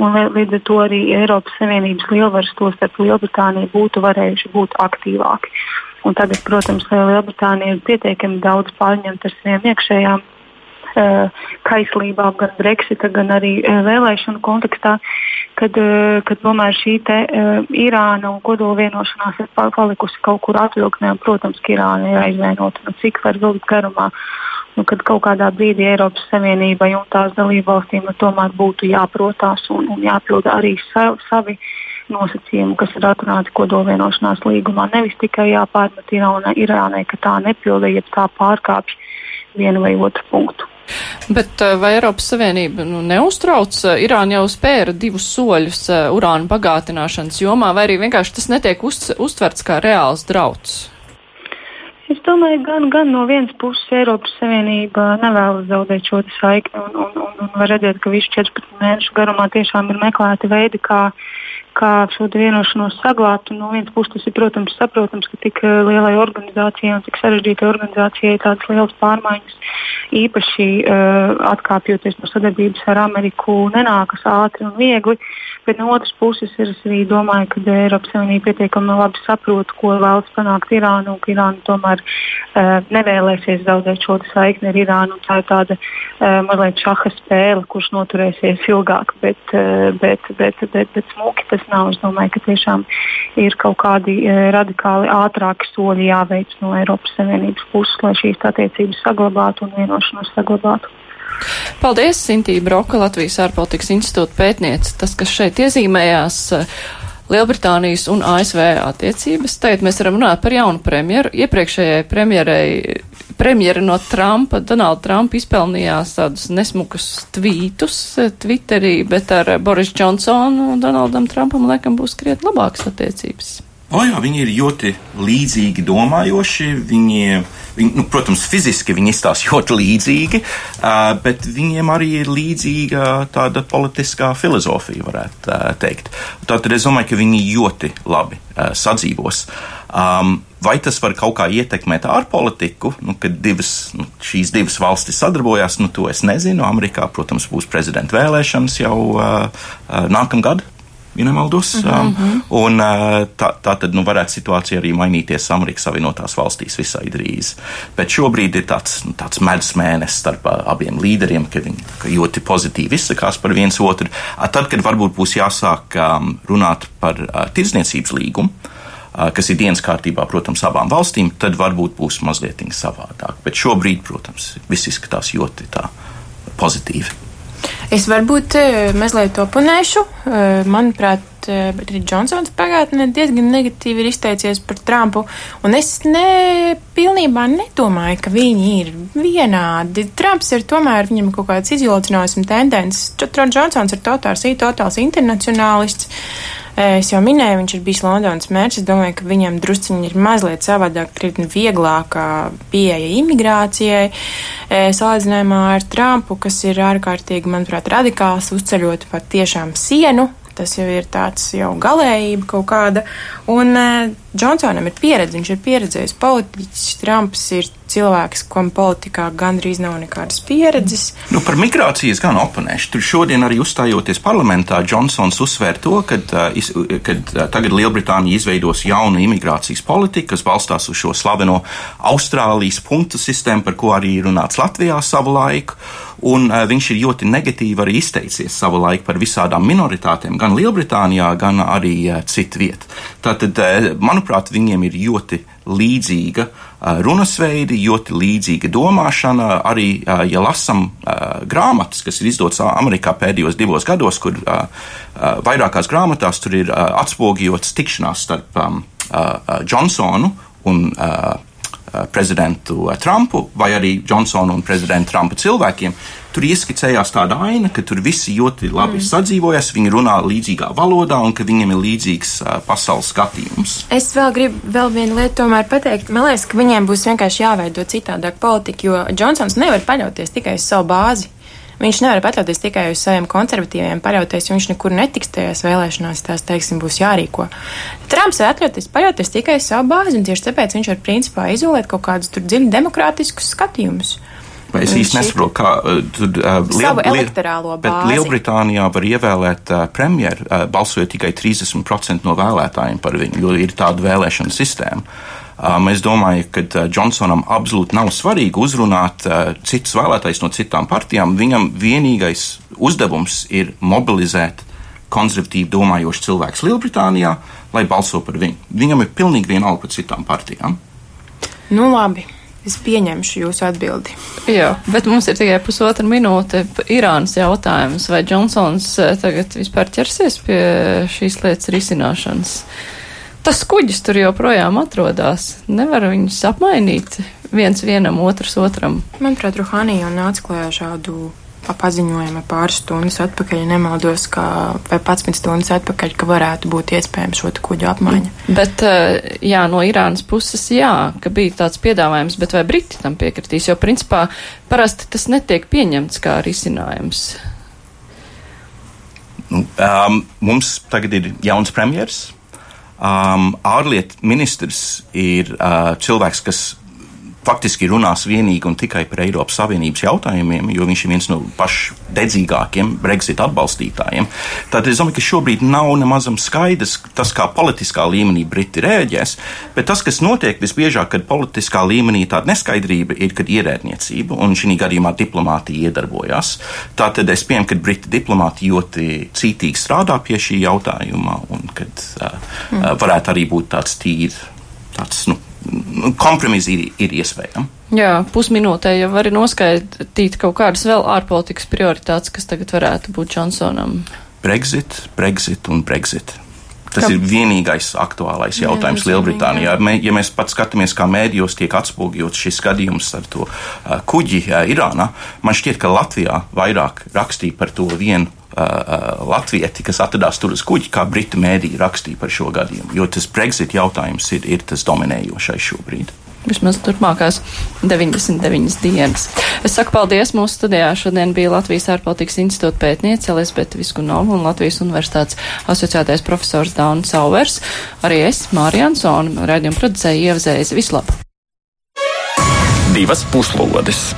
Un līdz ar to arī Eiropas Savienības lielvaras, tostarp Lielbritānija, būtu varējuši būt aktīvāki. Un tagad, protams, Lielbritānija ir pietiekami daudz pārņemta ar saviem iekšējām uh, kaislībām, gan Brexita, gan arī uh, vēlēšanu kontekstā, kad, uh, kad tomēr šī te, uh, Irāna un kodola vienošanās ir palikusi kaut kur atvilknē. Protams, ka Irāna ir aizvainota, nu, cik var vilkt garumā. Nu, kad kaut kādā brīdī Eiropas Savienībai un tās dalībvalstīm tomēr būtu jāprotās un, un jāpild arī savi. savi nosacījumu, kas ir atrunāti kodolvienošanās līgumā. Nevis tikai jāpārmet Irānai, ka tā nepildīja, ja tā pārkāpj vienu vai otru punktu. Bet eh, vai Eiropas Savienība nu, neuztrauc? Eh, Irāna jau spēra divus soļus eh, urāna bagātināšanas jomā, vai arī vienkārši tas netiek uz, uztverts kā reāls drauds? Es domāju, gan, gan no vienas puses Eiropas Savienība nevēlas zaudēt šo saikni, un, un, un, un var redzēt, ka visu 14 mēnešu garumā tiešām ir meklēti veidi, kā kā šo vienošanos saglabāt. No vienas puses, tas ir, protams, saprotams, ka tik eh, lielai organizācijai un tik sarežģītai organizācijai tādas lielas pārmaiņas, īpaši uh, atkāpjoties no sadarbības ar Ameriku, nenākas ātri un viegli. Bet no otras puses, es arī domāju, ka Eiropas Savienība pietiekami labi saprot, ko vēlas panākt Irāna, un ka Irāna tomēr uh, nevēlēsies zaudēt šo saikni ar Irānu. Tā ir tāda uh, mazliet šaha spēle, kurš noturēsies ilgāk, bet, uh, bet, bet, bet, bet smuki tas nav. Es domāju, ka tiešām ir kaut kādi e, radikāli ātrāki soļi jāveic no Eiropas Savienības puses, lai šīs attiecības saglabātu un vienošanos saglabātu. Paldies, Sintīna Broka, Latvijas ārpolitikas institūta pētniece. Tas, kas šeit iezīmējās, Lielbritānijas un ASV attiecības. Tagad mēs varam runāt par jaunu premjeru. Iepriekšējai premjerai, premjera no Trumpa, Donalda Trumpa izpelnījās tādus nesmukus tvītus eh, Twitterī, bet ar Boris Džonsonu un Donaldam Trumpam laikam būs krietni labākas attiecības. O, jā, viņi ir ļoti līdzīgi domājoši. Viņi, viņi, nu, protams, fiziski viņi izstāsta <laughs> ļoti līdzīgi, bet viņiem arī ir līdzīga tāda politiskā filozofija, varētu teikt. Tātad es domāju, ka viņi ļoti labi sadzīvos. Um, vai tas var kaut kā ietekmēt ārpolitiku, nu, kad divas, nu, šīs divas valstis sadarbojās, nu, to es nezinu. Amerikā, protams, būs prezidenta vēlēšanas jau uh, nākamgad ja nemaldos. Mm -hmm. un, tā, tā tad nu, varētu situācija arī mainīties Amerikas Savienotās valstīs visai drīz. Bet šobrīd ir tāds, nu, tāds medus mēnesis starp abiem līderiem, ka viņi ka ļoti pozitīvi izsakās par viens otru. Tad, kad varbūt būs jāsāk um, runāt par uh, tirdzniecības līgumu, uh, kas ir dienas kārtībā, protams, abām valstīm, tad varbūt būs mazliet savādāk. Bet šobrīd, protams, viss izskatās ļoti pozitīvi. Es varbūt eh, mazliet oponēšu. Eh, manuprāt, eh, arī Džonsons pagātnē diezgan negatīvi ir izteicies par Trumpu, un es ne, pilnībā nedomāju, ka viņi ir vienādi. Trumps ir tomēr, viņam kaut kāds izjaucinājums tendences. Džonsons ir totāls, totāls internacionālists. Es jau minēju, viņš ir bijis Londonas mērķis. Es domāju, ka viņam drusciņi ir mazliet savādāk, krietni vieglākā pieeja imigrācijai. Salīdzinājumā ar Trumpu, kas ir ārkārtīgi, manuprāt, radikāls, uzceļot pat tiešām sienu Tas jau ir tāds jau galējība kaut kāda. Un uh, Džonsonam ir pieredze, viņš ir pieredzējis politiķis. Trumps ir cilvēks, kam politikā gandrīz nav nekādas pieredzes. Nu, par migrāciju es gan oponēšu. Tur šodien arī uzstājoties parlamentā, Džonsons uzsvēra to, ka uh, tagad Lielbritānija izveidos jaunu imigrācijas politiku, kas balstās uz šo slaveno Austrālijas punktu sistēmu, par ko arī runāts Latvijā savu laiku un uh, viņš ir ļoti negatīvi arī izteicies savu laiku par visādām minoritātēm, gan Lielbritānijā, gan arī uh, citu vietu. Tātad, uh, manuprāt, viņiem ir ļoti līdzīga uh, runasveidi, ļoti līdzīga domāšana. Arī, ja lasam uh, grāmatas, kas ir izdotas Amerikā pēdējos divos gados, kur vairākās grāmatās tur ir atspoguļots tikšanās starp um, Johnsonu un uh, Eh, prezidentu Trumpu vai arī Džonsonu un prezidenta Trumpa cilvēkiem, tur ieskicējās tāda aina, ka tur visi ļoti labi mm. sadzīvojas, viņi runā līdzīgā valodā un ka viņiem ir līdzīgs pasaules skatījums. Es vēl gribu vēl vienu lietu tomēr pateikt. Man liekas, ka viņiem būs vienkārši jāveido citādāk politika, jo Džonsons nevar paļauties tikai uz savu bāzi. Viņš nevar paļauties tikai uz saviem konservatīviem, paļauties, jo viņš nekur netiks tajās vēlēšanās, tās, teiksim, būs jārīko. Trumps var atļauties paļauties tikai uz savu bāzi, un tieši tāpēc viņš var principā izolēt kaut kādus tur dziļi demokrātiskus skatījumus. Es īsti nesaprotu, kā uh, tur uh, liel, elektorālo bāzi. Bet Lielbritānijā var ievēlēt uh, premjeru, uh, balsojot tikai 30% no vēlētājiem par viņu, jo ir tāda vēlēšana sistēma. Um, es domāju, ka uh, Džonsonam absolūti nav svarīgi uzrunāt uh, citus vēlētājus no citām partijām. Viņam vienīgais uzdevums ir mobilizēt konservatīvi domājošs cilvēks Lielbritānijā, lai balso par viņu. Viņam ir pilnīgi vienalga par citām partijām. Nu, labi. Es pieņemšu jūsu atbildi. Jā, bet mums ir tikai pusotra minūte. Irānas jautājums, vai Džonsons uh, tagad vispār ķersies pie šīs lietas risināšanas? Tas kuģis tur joprojām atrodas. Nevar viņus apmainīt viens vienam, otrs otram. Manuprāt, Ruhānī jau nāca klajā šādu paziņojumu pāris stundas atpakaļ, ja nemaldos, ka, vai 11 stundas atpakaļ, ka varētu būt iespējams šo kuģu apmaiņa. Bet, eh, jā, no Irānas puses, jā, ka bija tāds piedāvājums, bet vai Briti tam piekritīs, jo principā parasti tas netiek pieņemts kā risinājums. Um, mums tagad ir jauns premjers, Um, ārlietu ministrs ir uh, cilvēks, kas faktiski runās vienīgi un tikai par Eiropas Savienības jautājumiem, jo viņš ir viens no pašdedzīgākiem Brexit atbalstītājiem. Tad es domāju, ka šobrīd nav nemazam skaidrs tas, kā politiskā līmenī Briti rēģēs, bet tas, kas notiek visbiežāk, kad politiskā līmenī tāda neskaidrība ir, kad ierēdniecība un šī gadījumā diplomātija iedarbojās. Tātad es pieņemu, ka Briti diplomāti ļoti cītīgi strādā pie šī jautājuma un kad uh, mm. varētu arī būt tāds tīrs, tāds, nu, kompromisi ir, ir iespējami. Jā, pusminūtē jau var noskaidrot kaut kādas vēl ārpolitikas prioritātes, kas tagad varētu būt Džonsonam. Brexit, Brexit un Brexit. Tas Kā? ir vienīgais aktuālais jautājums jā, Lielbritānijā. Ja mēs pat skatāmies, kā mēdījos tiek atspoguļots šis gadījums ar to kuģi Irānā, man šķiet, ka Latvijā vairāk rakstīja par to vienu latvieti, kas atradās tur uz kuģa, kā britu mēdīja rakstīja par šo gadījumu. Jo tas Brexit jautājums ir, ir tas dominējošais šobrīd. Vismaz turpmākās 99 dienas. Es saku paldies mūsu studijā. Šodien bija Latvijas ārpolitikas institūta pētniece Elisabeta Viskunova un Latvijas universitātes asociētais profesors Daunis Sauvers. Arī es, Mārija Ansona, raidījuma producēja Ievzējas. Vislabāk! Divas puslodes!